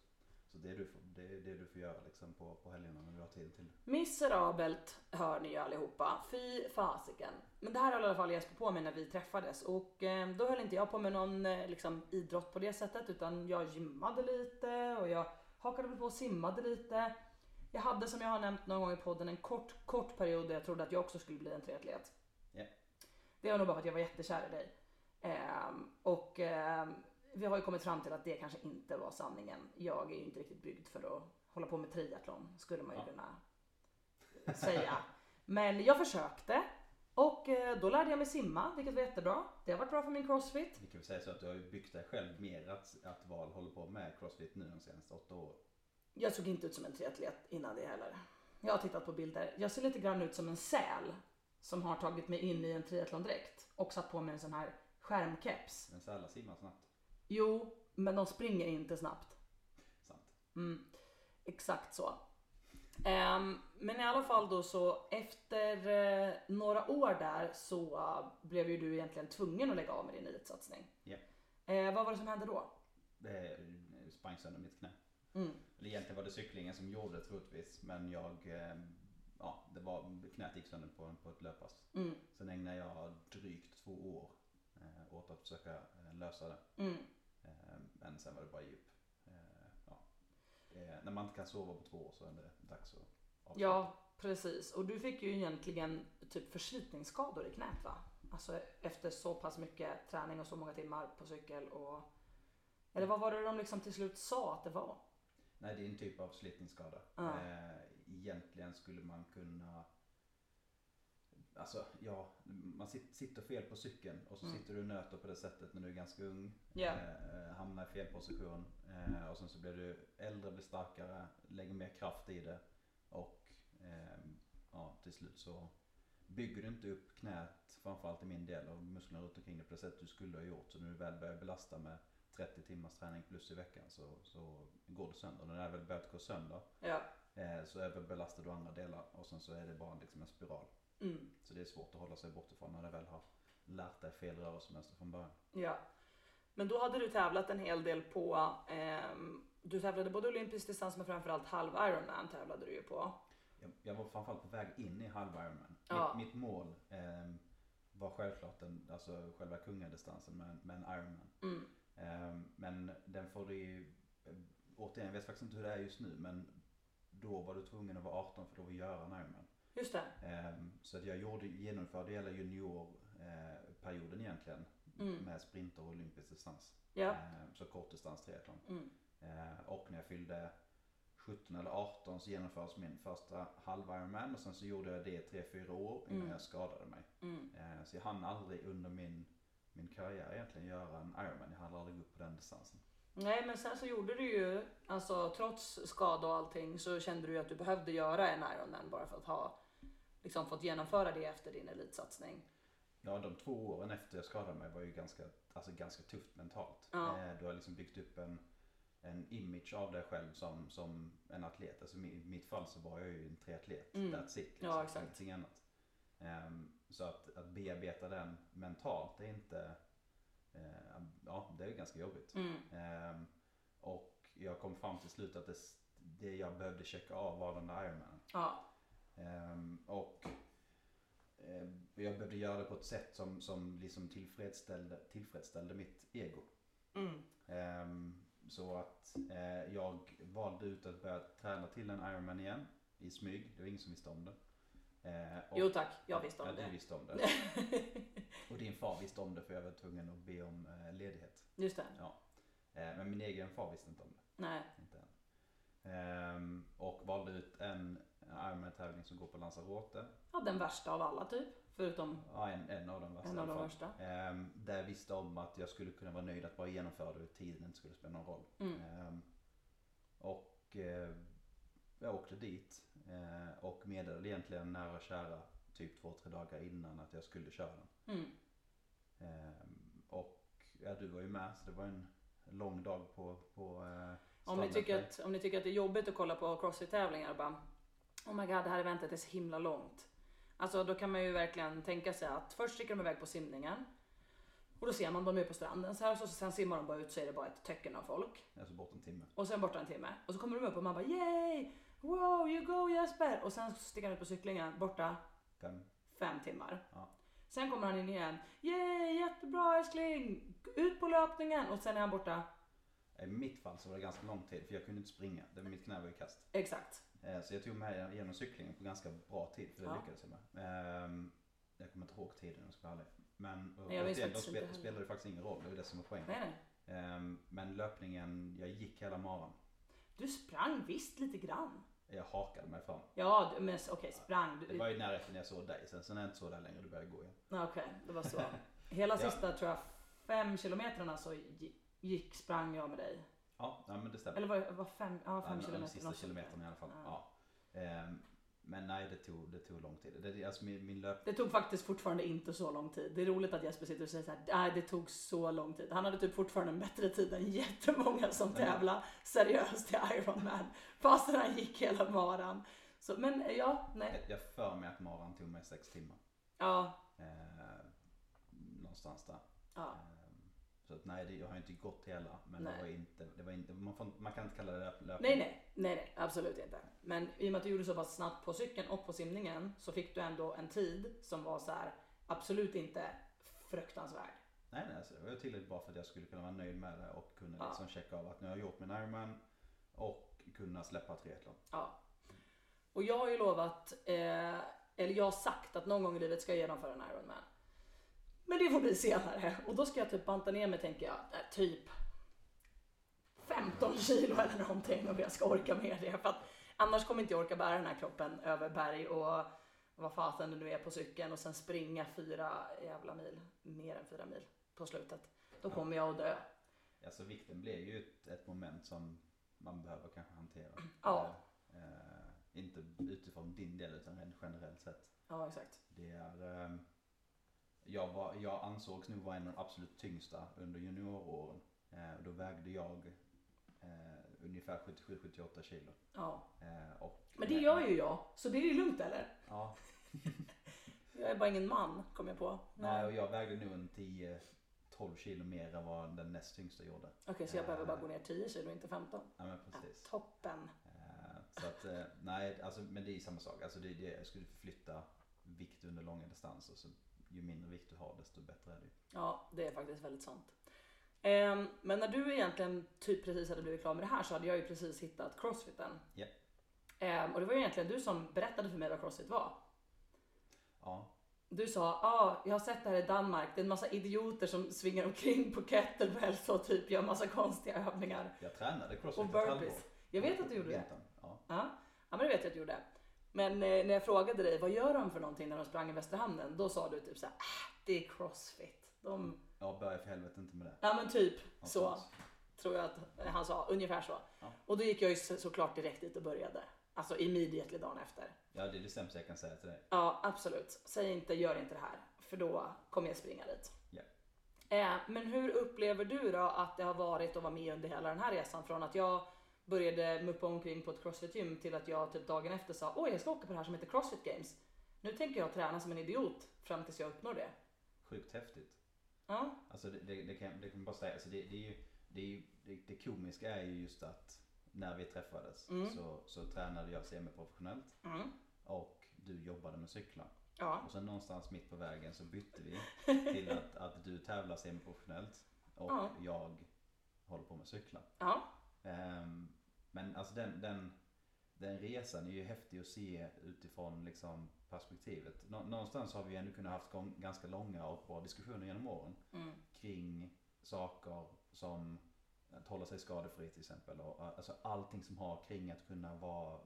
Så det är, du får, det är det du får göra liksom på, på helgerna när du har tiden till det. miserabelt hör ni ju allihopa. Fy fasiken. Men det här höll i alla fall Jesper på med när vi träffades och eh, då höll inte jag på med någon eh, liksom, idrott på det sättet utan jag gymmade lite och jag hakade på och simmade lite. Jag hade som jag har nämnt någon gång i podden en kort, kort period där jag trodde att jag också skulle bli en triatlet. Ja. Det var nog bara för att jag var jättekär i dig. Ehm, och ehm, vi har ju kommit fram till att det kanske inte var sanningen. Jag är ju inte riktigt byggd för att hålla på med triathlon skulle man ju kunna säga. Men jag försökte och eh, då lärde jag mig simma, vilket var jättebra. Det har varit bra för min crossfit. Vi kan väl säga så att du har ju byggt dig själv mer att, att Val håller på med crossfit nu de senaste åtta åren. Jag såg inte ut som en triatlet innan det heller. Jag har tittat på bilder. Jag ser lite grann ut som en säl som har tagit mig in i en triathlondräkt och satt på mig en sån här skärmkeps. Men sälar simmar snabbt. Jo, men de springer inte snabbt. Sant. Mm, exakt så. Ehm, men i alla fall då så efter eh, några år där så eh, blev ju du egentligen tvungen att lägga av med din elitsatsning. Ja. Eh, vad var det som hände då? Det sprang sönder mitt knä. Mm. Eller egentligen var det cyklingen som gjorde det troligtvis. Men jag, eh, ja det var, knät gick sönder på, på ett löppass. Mm. Sen ägnade jag drygt två år eh, åt att försöka eh, lösa det. Mm. Eh, men sen var det bara djup. Eh, ja. eh, när man inte kan sova på två år så är det dags att avsluta. Ja, precis. Och du fick ju egentligen typ förslitningsskador i knät va? Alltså efter så pass mycket träning och så många timmar på cykel och... Eller vad var det de liksom till slut sa att det var? Nej, det är en typ av slitningsskada. Ja. Eh, egentligen skulle man kunna Alltså ja, man sit- sitter fel på cykeln och så Mm. sitter du och nöter på det sättet när du är ganska ung. Ja. Eh, hamnar i fel position. Eh, och sen så blir du äldre, blir starkare, lägger mer kraft i det. Och eh, ja, till slut så bygger du inte upp knät, framförallt i min del, och musklerna runt omkring det på det sätt du skulle ha gjort. Så när du väl börjar belasta med 30 timmars träning plus i veckan så, så går det sönder. Och när det väl börjat gå sönder Ja. eh, så överbelastar du andra delar och sen så är det bara liksom en spiral. Mm. Så det är svårt att hålla sig bort ifrån när du väl har lärt dig fel rörelsemönster från början. Ja. Men då hade du tävlat en hel del på... ehm, du tävlade både olympisk distans men framförallt halv Ironman tävlade du ju på. Jag, jag var framförallt på väg in i halv Ironman. Ja. Mitt, mitt mål eh, var självklart den, alltså själva kungadistansen med, med en Ironman. Mm. Eh, men den får du eh, återigen jag vet faktiskt inte hur det är just nu men då var du tvungen att vara 18 för att göra en Ironman. Just det. Ehm, Så att jag gjorde, genomförde hela juniorperioden egentligen Mm. med sprinter och olympisk distans. Ja. Ehm, Så kortdistans triathlon. Mm. Ehm, Och när jag fyllde 17 eller 18 så genomfördes min första halv Ironman och sen så gjorde jag det i 3-4 år innan Mm. jag skadade mig. Mm. Så jag hann aldrig under min, min karriär egentligen göra en Ironman. Jag hann aldrig gå upp på den distansen. Nej men sen så gjorde du ju, alltså trots skada och allting så kände du ju att du behövde göra en Ironman bara för att ha liksom fått genomföra det efter din elitsatsning. Ja, de två åren efter jag skadade mig var ju ganska, alltså ganska tufft mentalt. Ja. Eh, Du har liksom byggt upp en, en image av dig själv som, som en atlet. Alltså i mitt fall så var jag ju en triatlet. Mm. That's it. Liksom. Ja, exakt. Ingenting annat. Ehm, så att, att bearbeta den mentalt är inte, eh, ja det är ganska jobbigt. Mm. Ehm, och jag kom fram till slut att det, det jag behövde checka av var den där Ironmanen. Ja. Ehm, och eh, jag behövde göra det på ett sätt som, som liksom tillfredsställde, tillfredsställde mitt ego. Mm. Ehm, så att eh, jag valde ut att börja träna till en Ironman igen i smyg. Det var ingen som visste om det. Eh, och- Jo tack, jag visste om ja, det. du visste om det. (laughs) och din far visste om det för jag var tvungen att be om eh, ledighet. Just det. Eh, men min egen far visste inte om det. Nej. Inte än. Ehm, och valde ut en Ironman-tävling som går på Lanzarote. Ja, den värsta av alla typ. Förutom Ja, en, en av de värsta en av de värsta. Ehm, där jag visste om att jag skulle kunna vara nöjd att bara genomföra det och tiden inte skulle spela någon roll. Mm. Ehm, och eh, jag åkte dit eh, och meddelade egentligen nära och kära typ två, tre dagar innan att jag skulle köra den. Mm. Ehm, och ja, du var ju med så det var en lång dag på, på eh, Om ni, tycker att, om ni tycker att det är jobbigt att kolla på crossfit-tävlingar bara Oh my god, det här eventet är så himla långt. Alltså då kan man ju verkligen tänka sig att först sticker de iväg på simningen. Och då ser man dem är på stranden så här och så sen simmar de bara ut så är det bara ett töcken av folk. Alltså bort en timme. Och sen borta en timme. Och så kommer de upp och man bara yay! Wow, you go Jesper! Och sen sticker han ut på cyklingen borta Fem. fem timmar. Ja. Sen kommer han in igen. Yay, jättebra älskling! Ut på löpningen! Och sen är han borta. I mitt fall så var det ganska lång tid för jag kunde inte springa. Det var mitt knä var i kast. Exakt. Eh, Så jag tog mig igenom cyklingen på ganska bra tid för det Ja. lyckades jag med. Ehm, Jag kommer inte ihåg tiden om jag ska vara ärlig. Men Nej, återigen, då spel, spelade det faktiskt ingen roll, det var det som var poängen. Ehm, Men löpningen, jag gick hela maran. Du sprang visst lite grann. Jag hakade mig fram. Ja, men okej, sprang. Det Du, var i närheten när jag såg dig, sen, sen är jag inte så där längre, du började gå igen. Ja, Okej, det var så. Hela Ja. sista tror jag fem kilometrarna så gi- gick, sprang jag med dig. Ja, ja men det stämmer. Eller var det var fem, ja, Ja, fem de- kilometer? De sista kilometerna i alla fall. Ja. Ja. Ehm, Men nej, det tog, det tog lång tid. Det, alltså min, min löp... Det tog faktiskt fortfarande inte så lång tid. Det är roligt att Jesper sitter och säger så här, nej det tog så lång tid. Han hade typ fortfarande en bättre tid än jättemånga som Nej. tävlar seriöst i Ironman. Fastän han gick hela maran. Så, men ja, nej. Jag för mig att maran tog mig sex timmar. Ja, Eh, någonstans där. ja. Ehm, Så att nej, det, jag har inte gått hela. Men Nej. det var inte, det var inte man, får, man kan inte kalla det löp, löpning. Nej, nej, nej, nej, absolut inte. Men i och med att du gjorde så pass snabbt på cykeln och på simningen så fick du ändå en tid som var så här absolut inte fruktansvärd. Nej, nej, alltså, det var tillräckligt bra för att jag skulle kunna vara nöjd med det och kunna Ja. liksom checka av att nu har jag gjort min Ironman och kunna släppa triathlon. Ja. Och jag har ju lovat, eh, eller jag har sagt att någon gång i livet ska jag genomföra en Ironman. Men det får bli senare och då ska jag typ banta ner mig tänker jag, eh, typ 15 kilo eller någonting om jag ska orka med det. För att annars kommer inte jag orka bära den här kroppen över berg och vad fasen det nu är på cykeln och sen springa fyra jävla mil, mer än fyra mil på slutet. Då kommer jag att dö. Alltså vikten blir ju ett, ett moment som man behöver kanske hantera. Ja. Eh, eh, inte utifrån din del utan rent generellt sett. Ja exakt. Det är, ehm, jag, var, jag ansågs nog vara en av de absolut tyngsta under junioråren. Eh, då vägde jag eh, ungefär 77-78 kilo. Ja. Eh, och, Men det gör ju jag, så det är ju lugnt eller? Ja, (laughs) Jag är bara ingen man, kom jag på. nej, och jag vägde nog en 10-12 kilo mer än vad den näst tyngsta gjorde. Okej, så jag behöver bara gå ner 10 kilo, inte 15. Ja men Ja, precis. toppen. Eh, Så att, eh, nej, alltså, men det är samma sak. Alltså det, det, jag skulle förflytta vikt under långa distanser. Så ju mindre vikt du har desto bättre är det ju. Ja, det är faktiskt väldigt sant. Ehm, men när du egentligen typ precis hade blivit klar med det här så hade jag ju precis hittat crossfiten. Ja. Ehm, och det var ju egentligen du som berättade för mig vad crossfit var. Ja, Du sa, ja, ah, jag har sett det här i Danmark. Det är en massa idioter som svingar omkring på kettlebells och typ gör massa konstiga övningar. jag tränade crossfit Och ett halvår. Jag vet att du gjorde det. Ja, ja men det vet jag att du gjorde. Men eh, när jag frågade dig, vad gör de för någonting när de sprang i Västra hamnen? Då sa du typ såhär, ah, det är crossfit. De, ja, börja för helvete inte med det. ja men typ så Någonstans. tror jag att han sa, ungefär så. Ja. Och då gick jag ju så- såklart direkt dit och började. Alltså immediately dagen efter. Ja, det är det sämsta jag kan säga till dig. Ja, absolut. Säg inte, gör inte det här. För då kommer jag springa dit. Ja. Eh, men hur upplever du då att det har varit att vara med under hela den här resan? Från att jag började muppa omkring på ett crossfit-gym till att jag typ dagen efter sa oj jag ska åka på det här som heter crossfit games. Nu tänker jag träna som en idiot fram tills jag uppnår det. Sjukt häftigt. Ja, Alltså det, det, det, kan, det kan man bara säga, alltså det, det, är ju, det, är ju, det, det komiska är ju just att när vi träffades Mm. så, så tränade jag semiprofessionellt mm. och du jobbade med cyklar. ja, Och sen någonstans mitt på vägen så bytte vi (laughs) till att, att du tävlar semiprofessionellt och Ja. jag håller på med cyklar. ja, Ehm, men alltså den, den, den resan är ju häftig att se utifrån liksom perspektivet. Nå, någonstans har vi ändå kunnat haft gång, ganska långa och bra diskussioner genom åren mm. kring saker som att hålla sig skadefri till exempel. Och, alltså allting som har kring att kunna vara,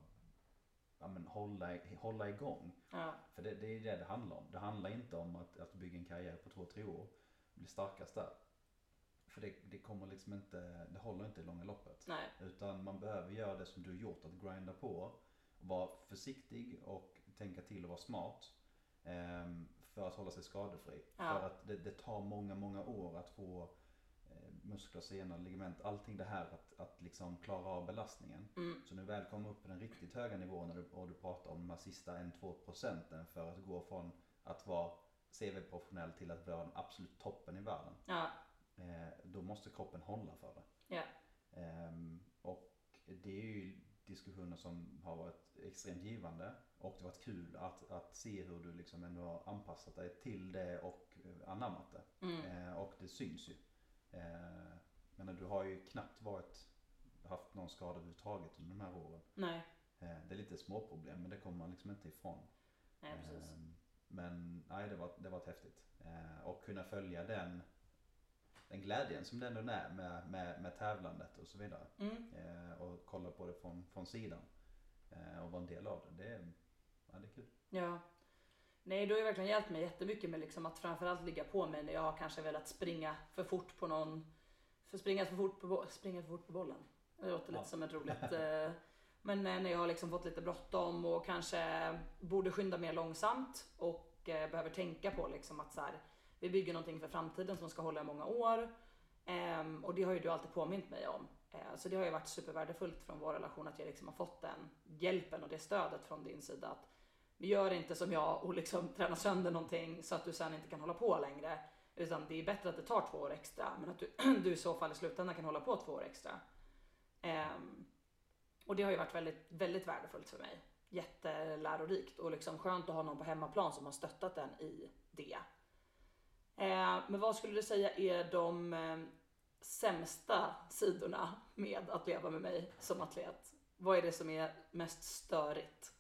ja, men hålla, hålla igång. ja, För det, det är det det handlar om. Det handlar inte om att, att bygga en karriär på två, tre år bli starkast där. För det, det kommer liksom inte, det håller inte i långa loppet. nej, Utan man behöver göra det som du har gjort, att grinda på. Vara försiktig och tänka till och vara smart. ehm, för att hålla sig skadefri. Ja. För att det, det tar många, många år att få eh, muskler, senor, ligament, allting det här att, att liksom klara av belastningen. mm. Så när du väl kommer upp på den riktigt höga nivån och du, och du pratar om de här sista 1-2 procenten för att gå från att vara CV-professionell till att vara den absolut toppen i världen. ja, Eh, då måste kroppen hålla för det. ja, Ehm, och det är ju diskussioner som har varit extremt givande. Och det har varit kul att, att se hur du liksom ändå har anpassat dig till det och eh, anammat det. mm. Eh, och det syns ju. Eh, men du har ju knappt varit, haft någon skada överhuvudtaget under de här åren. nej, Eh, det är lite småproblem men det kommer man liksom inte ifrån. nej precis. Ehm, men nej, det var, det var häftigt. Eh, och kunna följa den, den glädjen som det ändå är med, med, med tävlandet och så vidare. Mm. Eh, och kolla på det från, från sidan. Eh, och vara en del av det. Det är, ja, det är kul. Ja. Nej, du har ju verkligen hjälpt mig jättemycket med liksom att framförallt ligga på mig när jag har kanske velat springa för fort på någon, för springa för fort på, springa för fort på bollen. Det låter lite Ja. som ett roligt, (laughs) eh, men eh, när jag har liksom fått lite bråttom och kanske borde skynda mer långsamt och eh, behöver tänka på liksom att så här, vi bygger någonting för framtiden som ska hålla i många år. Ehm, och det har ju du alltid påmint mig om. Eh, så det har ju varit supervärdefullt från vår relation att jag liksom har fått den hjälpen och det stödet från din sida. Att vi gör inte som jag och liksom (laughs) tränar sönder någonting så att du sen inte kan hålla på längre. Utan det är bättre att det tar två år extra men att du, (clears throat) du i så fall i slutändan kan hålla på två år extra. Um, och det har ju varit väldigt, väldigt värdefullt för mig. Jättelärorikt och liksom skönt att ha någon på hemmaplan som har stöttat den i det. Eh, men vad skulle du säga är de eh, sämsta sidorna med att leva med mig som atlet? Vad är det som är mest störigt?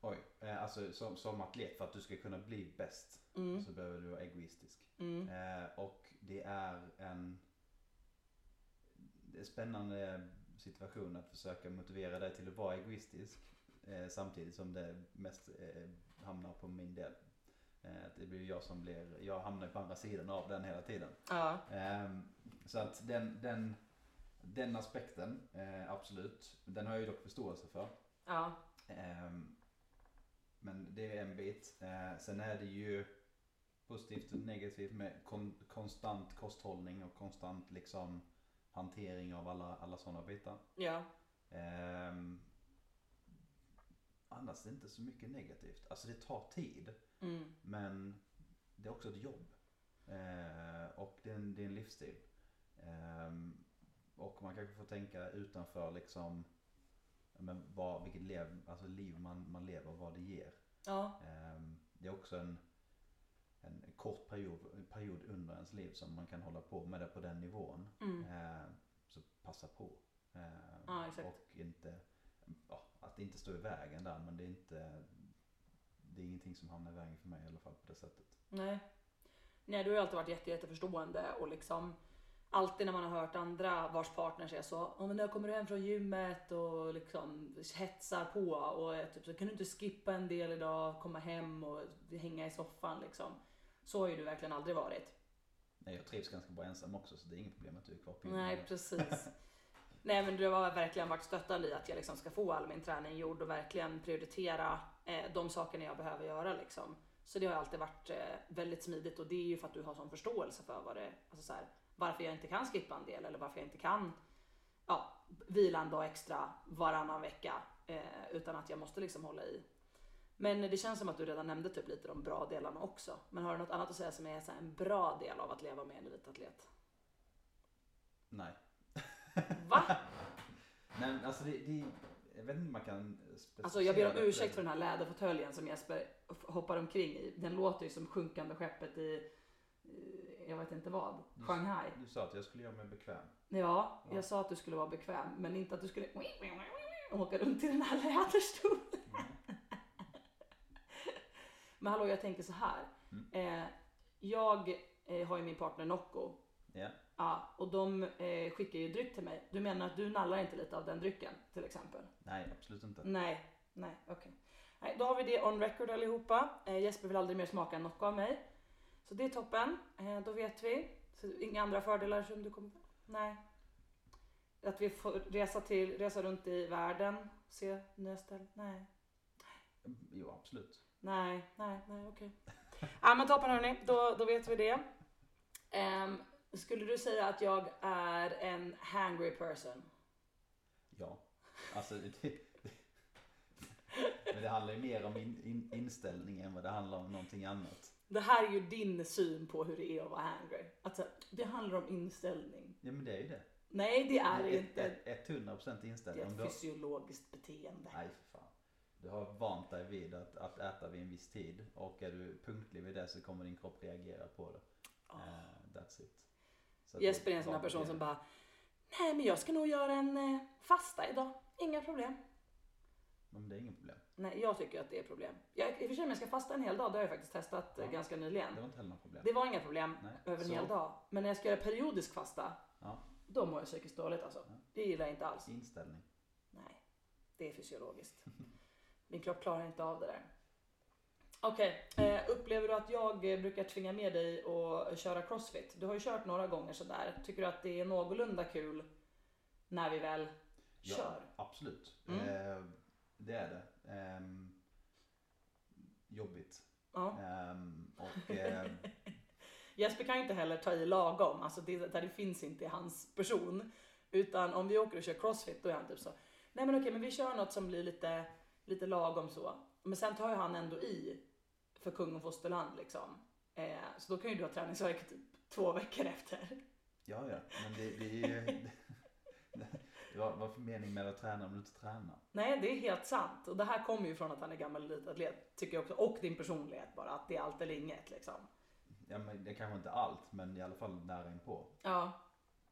Oj, eh, alltså som, som atlet för att du ska kunna bli bäst Mm. så behöver du vara egoistisk. Mm. Eh, och det är en det är spännande situation att försöka motivera dig till att vara egoistisk eh, samtidigt som det mest eh, hamnar på min del. Eh, det blir jag som blir, jag hamnar på andra sidan av den hela tiden. Ja. Ehm, så att den, den, den aspekten, eh, absolut, den har jag ju dock förståelse för. Ja. Ehm, men det är en bit. Eh, sen är det ju positivt och negativt med kon- konstant kosthållning och konstant liksom hantering av alla, alla sådana bitar. Ja. Ehm, annars är det inte så mycket negativt. Alltså det tar tid. Mm. Men det är också ett jobb. Eh, och det är, en, det är en livsstil. Ehm, och man kanske får tänka utanför liksom men vad, vilket lev, alltså liv man, man lever och vad det ger. Ja. Ehm, det är också en, en kort period, period under ens liv som man kan hålla på med det på den nivån. Mm. Ehm, så passa på. Ehm, Ja, exakt. och inte, ja, att inte stå i vägen där men det är inte det är ingenting som hamnar i vägen för mig i alla fall på det sättet. Nej. Nej, du har ju alltid varit jätte, jätteförstående och liksom alltid när man har hört andra vars partners är så, oh, men när kommer du hem från gymmet och liksom hetsar på och typ så, kan du inte skippa en del idag, komma hem och hänga i soffan liksom. Så har ju du verkligen aldrig varit. Nej, jag trivs ganska bra ensam också så det är inget problem att du är kvar på Nej, gymmet. precis. Nej, men du har verkligen varit stöttande i att jag liksom ska få all min träning gjord och verkligen prioritera eh, de sakerna jag behöver göra liksom. Så det har alltid varit eh, väldigt smidigt och det är ju för att du har sån förståelse för vad det, alltså så här, varför jag inte kan skippa en del eller varför jag inte kan ja, vila en dag extra varannan vecka eh, utan att jag måste liksom hålla i. Men det känns som att du redan nämnde typ lite de bra delarna också. Men har du något annat att säga som är så en bra del av att leva med en elitatlet? Nej. Va? (laughs) Nej, alltså det, det jag vet inte om man kan specificera Alltså jag ber om ursäkt för den här läderfåtöljen som Jesper hoppar omkring i. Den låter ju som sjunkande skeppet i, i jag vet inte vad, Shanghai. Du sa att jag skulle göra mig bekväm. Ja, Ja. jag sa att du skulle vara bekväm, men inte att du skulle åka runt i den här läderstolen. (laughs) Men hallå, jag tänker så här. Eh, jag eh, har ju min partner Nocco. Ja. Ja, och de eh, skickar ju dryck till mig. Du menar att du nallar inte lite av den drycken till exempel? Nej, absolut inte. Nej, nej, okej. Nej, då har vi det on record allihopa. Eh, Jesper vill aldrig mer smaka en Nocco av mig. Så det är toppen. Eh, då vet vi. Så inga andra fördelar som du kommer... Nej. Att vi får resa, till, resa runt i världen, se nya ställen. Nej. Jo, absolut. Nej, nej, nej, okej. Ja men toppen hörni, då, då vet vi det. Ehm, skulle du säga att jag är en hangry person? Ja. Alltså, det, det, men det handlar ju mer om in, in, inställning än vad det handlar om någonting annat. Det här är ju din syn på hur det är att vara hangry. Alltså, det handlar om inställning. Ja, men det är ju det. Nej, det är det inte. ett- 100% Det inställning. är Om ett fysiologiskt beteende. nej, för fan. Du har vant dig vid att, att äta vid en viss tid och är du punktlig vid det så kommer din kropp reagera på det. Eh, that's it. Jesper är en sån här person som bara Nej men jag ska nog göra en eh, fasta idag. Inga problem. Men det är inget problem. Nej jag tycker att det är problem. Jag, I och för sig om jag ska fasta en hel dag, det har jag faktiskt testat eh, Ja. ganska nyligen. Det var inte heller något problem. Det var inga problem Nej, över en så- hel dag. Men när jag ska göra periodisk fasta, Ja, då mår jag psykiskt dåligt alltså. Ja. Det gillar jag inte alls. inställning. Nej, det är fysiologiskt. Min kropp klarar inte av det där. Okej, eh, upplever du att jag eh, brukar tvinga med dig att köra crossfit? Du har ju kört några gånger sådär. Tycker du att det är någorlunda kul när vi väl Ja, kör? Absolut. Mm. Eh, det är det. Ehm, jobbigt. Ja. Ehm, och (laughs) eh, Jesper kan ju inte heller ta i lagom, alltså det, där det finns inte i hans person. Utan om vi åker och kör crossfit då är han typ så, nej men okej men vi kör något som blir lite, lite lagom så. Men sen tar ju han ändå i för kung och fosterland liksom. Eh, så då kan ju du ha träningsvärk typ två veckor efter. ja, ja. Men det, det är ju... (laughs) vad, vad för mening med att träna om du inte tränar? Nej det är helt sant. Och det här kommer ju från att han är gammal elitatlet tycker jag också. Och din personlighet bara, att det är allt eller inget liksom. ja men det kanske inte allt men i alla fall nära inpå. Ja,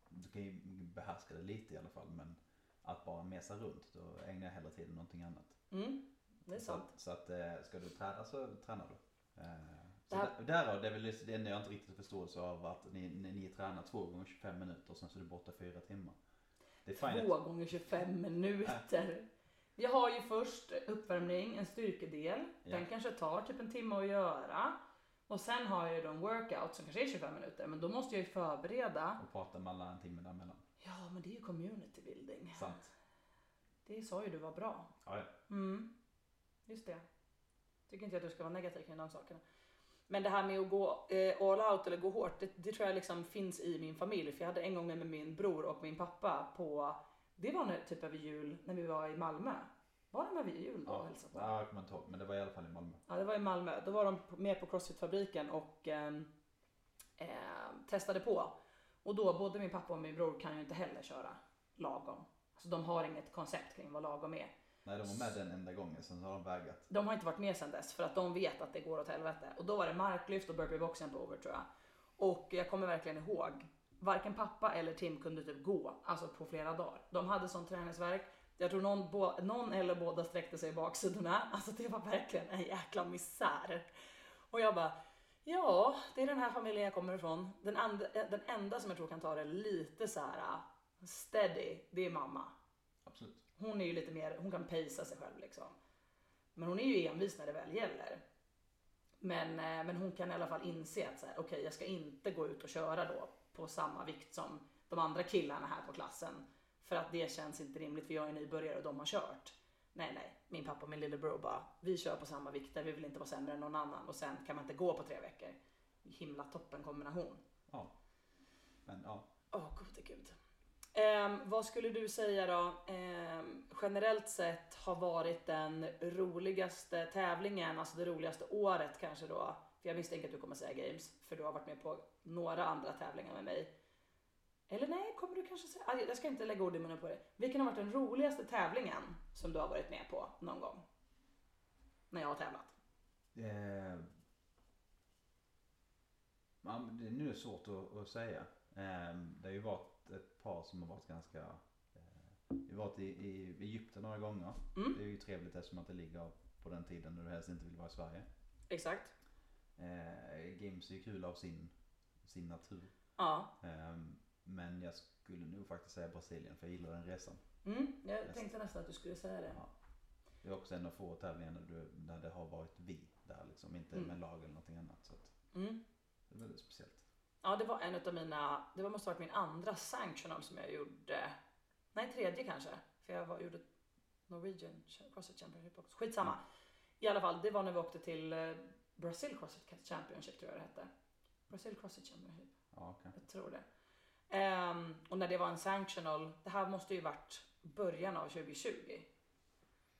Du kan ju behärska det lite i alla fall men att bara mesa runt då ägnar jag hellre tiden någonting annat. mm, det är Så, sant. att- så att eh, ska du träna så tränar du. Eh, Så Det här- där, därav, det är väl det enda jag inte riktigt förståelse av att ni, ni, ni tränar två gånger 25 minuter och sen så är du borta fyra timmar. Det är. Två gånger 25 minuter. Vi har ju först uppvärmning, en styrkedel. Den Ja. kanske tar typ en timme att göra. Och sen har jag ju då en workout som kanske är 25 minuter. Men då måste jag ju förbereda. Och prata mellan en timme däremellan. Ja, men det är ju community building. Sant. Det sa ju du var bra. Ja, ja. Mm. Just det. Tycker inte att du ska vara negativ kring de sakerna. Men det här med att gå eh, all out eller gå hårt, det, det tror jag liksom finns i min familj. För jag hade en gång med min bror och min pappa på, det var när, typ över jul när vi var i Malmö. Var de över jul då och Ja, hälsade på? ja, jag kommer inte ihåg men det var i alla fall i Malmö. Ja, det var i Malmö. Då var de med på Crossfit-fabriken och ehm, eh, testade på. Och då, både min pappa och min bror kan ju inte heller köra lagom. Alltså de har inget koncept kring vad lagom är. Nej, de var med den enda gången, sen har de vägrat. De har inte varit med sedan dess för att de vet att det går åt helvete. Och då var det marklyft och burpee boxen på over tror jag. Och jag kommer verkligen ihåg, varken pappa eller Tim kunde typ gå, alltså på flera dagar. De hade sån träningsverk. Jag tror någon, bo, någon eller båda sträckte sig i baksidorna. (laughs) Alltså det var verkligen en jäkla misär. Och jag bara, ja, det är den här familjen jag kommer ifrån. Den, and, den enda som jag tror kan ta det lite så här steady, det är mamma. Absolut. Hon är ju lite mer, hon kan pacea sig själv liksom. Men hon är ju envis när det väl gäller. Men, eh, men hon kan i alla fall inse att så här, okej jag ska inte gå ut och köra då på samma vikt som de andra killarna här på klassen. För att det känns inte rimligt för jag är nybörjare och de har kört. Nej nej, min pappa och min lillebror bara, vi kör på samma vikter, vi vill inte vara sämre än någon annan och sen kan man inte gå på tre veckor. Himla toppen kombination. Ja. Men ja. Åh gode gud. Eh, vad skulle du säga då, eh, generellt sett har varit den roligaste tävlingen, alltså det roligaste året kanske då? För jag misstänker att du kommer säga games, för du har varit med på några andra tävlingar med mig. Eller nej, kommer du kanske säga, jag ska inte lägga ord i munnen på dig. Vilken har varit den roligaste tävlingen som du har varit med på någon gång? När jag har tävlat. Eh, det, nu är det svårt att, att säga. Eh, det har ju varit ett par som har varit ganska... Eh, vi har varit i, i Egypten några gånger. Mm. Det är ju trevligt eftersom att det ligger på den tiden när du helst inte vill vara i Sverige. Exakt. Eh, Games är ju kul av sin, sin natur. Ja. Eh, men jag skulle nog faktiskt säga Brasilien för jag gillar den resan. Mm, jag tänkte nästan att du skulle säga det. Ja. Det är också en av få tävlingar när, du, när det har varit vi där liksom. Inte Mm. med lag eller någonting annat. Så att Mm. det är väldigt speciellt. Ja, det var en av mina, det var måste ha varit min andra sanctional som jag gjorde. Nej, tredje kanske. För jag var, gjorde Norwegian Crossfit Championship också. Skitsamma. I alla fall, det var när vi åkte till eh, Brazil Crossfit Championship tror jag det hette. Brazil Crossfit Championship, Ja, kanske. jag tror det. Ehm, och när det var en sanctional, det här måste ju varit början av 2020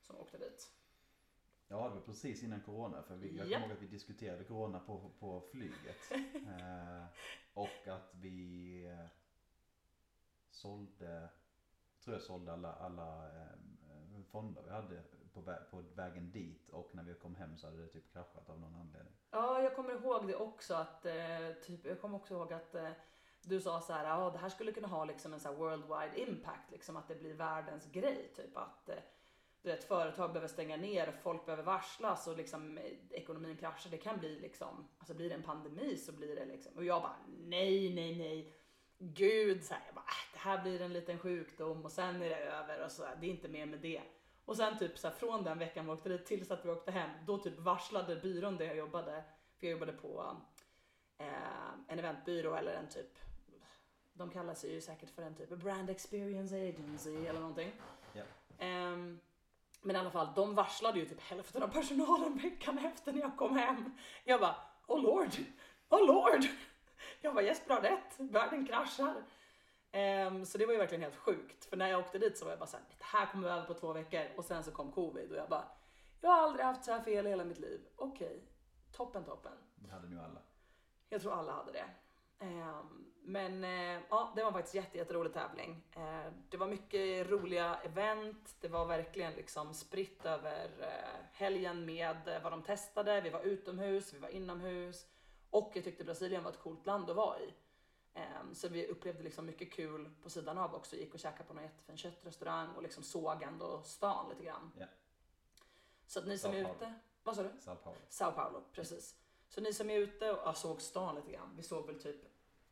som åkte dit. Ja, det var precis innan corona. För vi, jag kommer ihåg att vi diskuterade corona på, på flyget. (laughs) eh, och att vi eh, sålde, jag tror jag sålde alla, alla eh, fonder vi hade på, vä på vägen dit. Och när vi kom hem så hade det typ kraschat av någon anledning. Ja, jag kommer ihåg det också att eh, typ, jag kommer också ihåg att eh, du sa så här, ja det här skulle kunna ha liksom en så worldwide impact, liksom att det blir världens grej, typ att eh, du vet, företag behöver stänga ner, folk behöver varslas och liksom eh, ekonomin kraschar. Det kan bli liksom, alltså blir det en pandemi så blir det liksom, och jag bara nej, nej, nej. Gud, så här, jag bara, äh, det här blir en liten sjukdom och sen är det över och så här, det är inte mer med det. Och sen typ så här, från den veckan vi åkte dit tills att vi åkte hem, då typ varslade byrån där jag jobbade, för jag jobbade på eh, en eventbyrå eller en typ, de kallar sig ju säkert för en typ brand experience agency eller någonting. Ja. Ehm, men i alla fall, de varslade ju typ hälften av personalen veckan efter när jag kom hem. Jag bara, oh lord, oh lord. Jag bara, Jesper har rätt, världen kraschar. Ehm, så det var ju verkligen helt sjukt. För när jag åkte dit så var jag bara såhär, det här kommer över på två veckor. Och sen så kom covid och jag bara, jag har aldrig haft så här fel i hela mitt liv. Okej, toppen toppen. Det hade nog alla. Jag tror alla hade det. Ehm, men eh, ja, det var faktiskt jätte, jätterolig tävling. Eh, det var mycket roliga event. Det var verkligen liksom spritt över eh, helgen med vad de testade. Vi var utomhus, vi var inomhus. Och jag tyckte Brasilien var ett coolt land att vara i. Ehm, Så vi upplevde liksom mycket kul på sidan av också. Gick och käkade på någon jättefin köttrestaurang och liksom såg ändå stan lite grann. Ja. Så att ni som Sao är ute, vad sa du? Sao Paulo. Sao Paulo, precis. Så ni som är ute och såg stan lite grann. Vi såg väl typ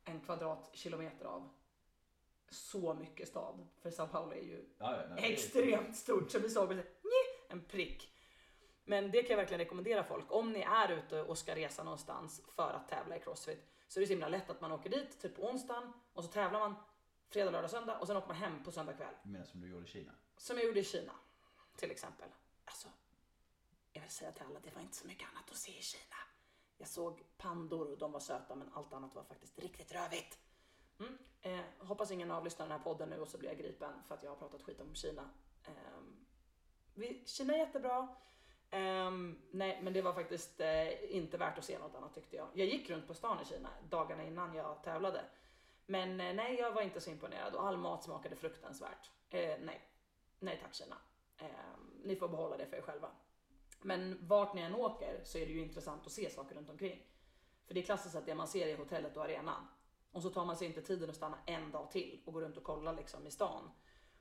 en kvadratkilometer av så mycket stad. För Sao Paulo är ju Ja, ja, nej, det är- extremt stort. Så vi såg väl en prick. Men det kan jag verkligen rekommendera folk. Om ni är ute och ska resa någonstans för att tävla i Crossfit så är det så himla lätt att man åker dit typ på onsdagen och så tävlar man fredag, lördag, söndag och sen åker man hem på söndag kväll. Menar som du gjorde i Kina? Som jag gjorde i Kina till exempel. Alltså, jag vill säga till alla, det var inte så mycket annat att se i Kina. Jag såg pandor och de var söta men allt annat var faktiskt riktigt rövigt. Mm. Eh, hoppas ingen avlyssnar den här podden nu och så blir jag gripen för att jag har pratat skit om Kina. Eh, vi, Kina är jättebra. Eh, nej, men det var faktiskt eh, inte värt att se något annat tyckte jag. Jag gick runt på stan i Kina dagarna innan jag tävlade. Men eh, nej, jag var inte så imponerad och all mat smakade fruktansvärt. Eh, nej, nej tack Kina. Ehm, ni får behålla det för er själva. Men vart ni än åker så är det ju intressant att se saker runt omkring. För det är klassiskt att det man ser är hotellet och arenan. Och så tar man sig inte tiden att stanna en dag till och gå runt och kolla liksom i stan.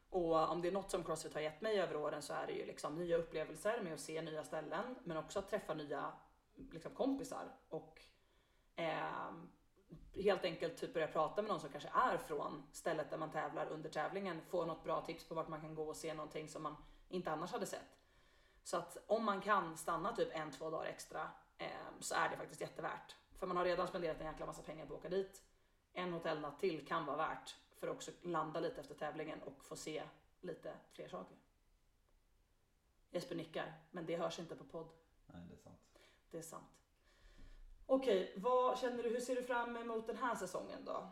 Och om det är något som Crossfit har gett mig över åren så är det ju liksom nya upplevelser med att se nya ställen, men också att träffa nya liksom, kompisar och eh, helt enkelt typ börja prata med någon som kanske är från stället där man tävlar under tävlingen, få något bra tips på vart man kan gå och se någonting som man inte annars hade sett. Så att om man kan stanna typ en, två dagar extra ehm, så är det faktiskt jättevärt. För man har redan spenderat en jäkla massa pengar på att åka dit. En hotellnatt till kan vara värt för att också landa lite efter tävlingen och få se lite fler saker. Jesper nickar, men det hörs inte på podd. Nej, det är sant. Det är sant. Okej, vad känner du? Hur ser du fram emot den här säsongen då?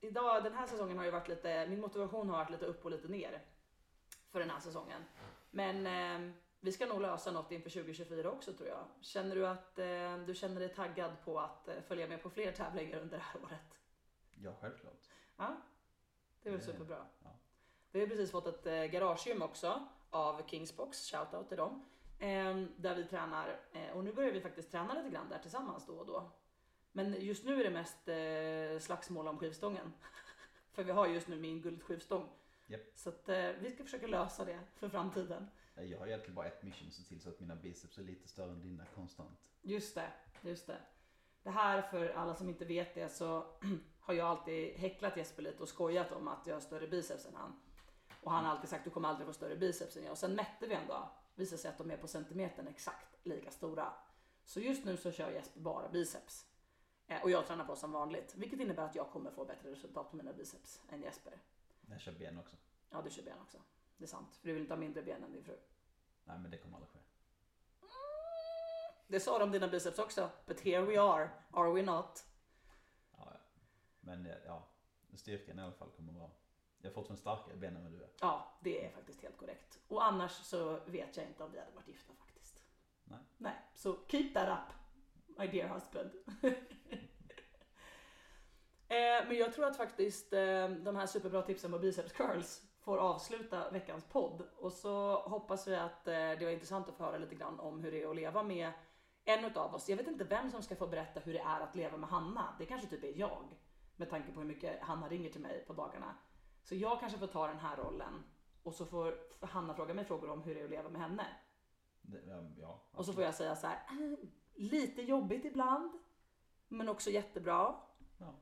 Idag, den här säsongen har ju varit lite, min motivation har varit lite upp och lite ner för den här säsongen. Men eh, vi ska nog lösa något inför 2024 också tror jag. Känner du att eh, du känner dig taggad på att eh, följa med på fler tävlingar under det här året? Ja, självklart. Ja, det är väl superbra. ja. Vi har precis fått ett eh, garagegym också av Kingsbox, shoutout till dem. Eh, där vi tränar eh, och nu börjar vi faktiskt träna lite grann där tillsammans då och då. Men just nu är det mest eh, slagsmål om skivstången. (laughs) för vi har just nu min guldskivstång. Japp. Så att, eh, vi ska försöka lösa det för framtiden. Jag har egentligen bara ett mission, se till så att mina biceps är lite större än dina konstant. Just det, just det. Det här för alla som inte vet det så (clears throat) har jag alltid häcklat Jesper lite och skojat om att jag har större biceps än han. Och han har alltid sagt du kommer aldrig få större biceps än jag. Och sen mätte vi en dag. Visade sig att de är på centimetern exakt lika stora. Så just nu så kör Jesper bara biceps. Eh, Och jag tränar på som vanligt. Vilket innebär att jag kommer få bättre resultat på mina biceps än Jesper. Jag kör ben också. Ja du kör ben också. Det är sant. För du vill inte ha mindre ben än din fru. Nej, men det kommer aldrig ske. Det sa de om dina biceps också. But here we are. Are we not? Ja, ja. Men eh, ja, styrkan i alla fall kommer vara... Jag har fortfarande starkare ben än vad du är. Ja, det är faktiskt helt korrekt. Och annars så vet jag inte om vi hade varit gifta faktiskt. Nej. Nej, så keep that up, my dear husband. (laughs) eh, men jag tror att faktiskt eh, de här superbra tipsen på biceps curls får avsluta veckans podd. Och så hoppas vi att eh, det var intressant att få höra lite grann om hur det är att leva med en utav oss. Jag vet inte vem som ska få berätta hur det är att leva med Hanna. Det kanske typ är jag. Med tanke på hur mycket Hanna ringer till mig på dagarna. Så jag kanske får ta den här rollen och så får Hanna fråga mig frågor om hur det är att leva med henne. Ja, Och så får jag säga så här, "Eh, lite jobbigt ibland, men också jättebra. Ja.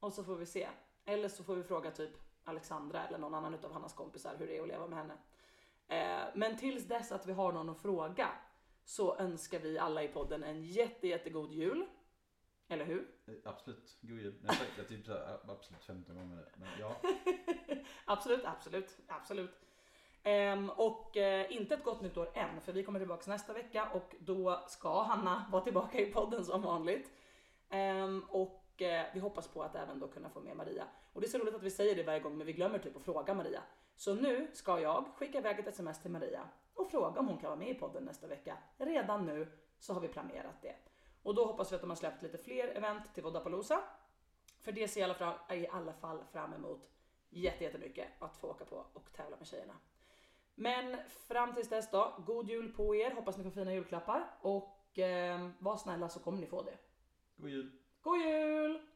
Och så får vi se. Eller så får vi fråga typ Alexandra eller någon annan av Hannas kompisar hur det är att leva med henne. Eh, men tills dess att vi har någon att fråga så önskar vi alla i podden en jätte, jättegod jul. Eller hur? Eh, Absolut, god jul. Jag har typ så här, absolut 15 gånger nu. Men ja, (laughs) absolut, absolut, absolut. Ehm, och eh, inte ett gott nytt år än, för vi kommer tillbaka nästa vecka och då ska Hanna vara tillbaka i podden som vanligt. Ehm, och eh, vi hoppas på att även då kunna få med Maria. Och det är så roligt att vi säger det varje gång, men vi glömmer typ att fråga Maria. Så nu ska jag skicka iväg ett sms till Maria och fråga om hon kan vara med i podden nästa vecka. Redan nu så har vi planerat det. Och då hoppas vi att de har släppt lite fler event till Vodapalooza. För det ser jag i alla fall- i alla fall fram emot jättemycket att få åka på och tävla med tjejerna. Men fram tills dess då, god jul på er. Hoppas ni får fina julklappar och eh, var snälla så kommer ni få det. god jul. God jul!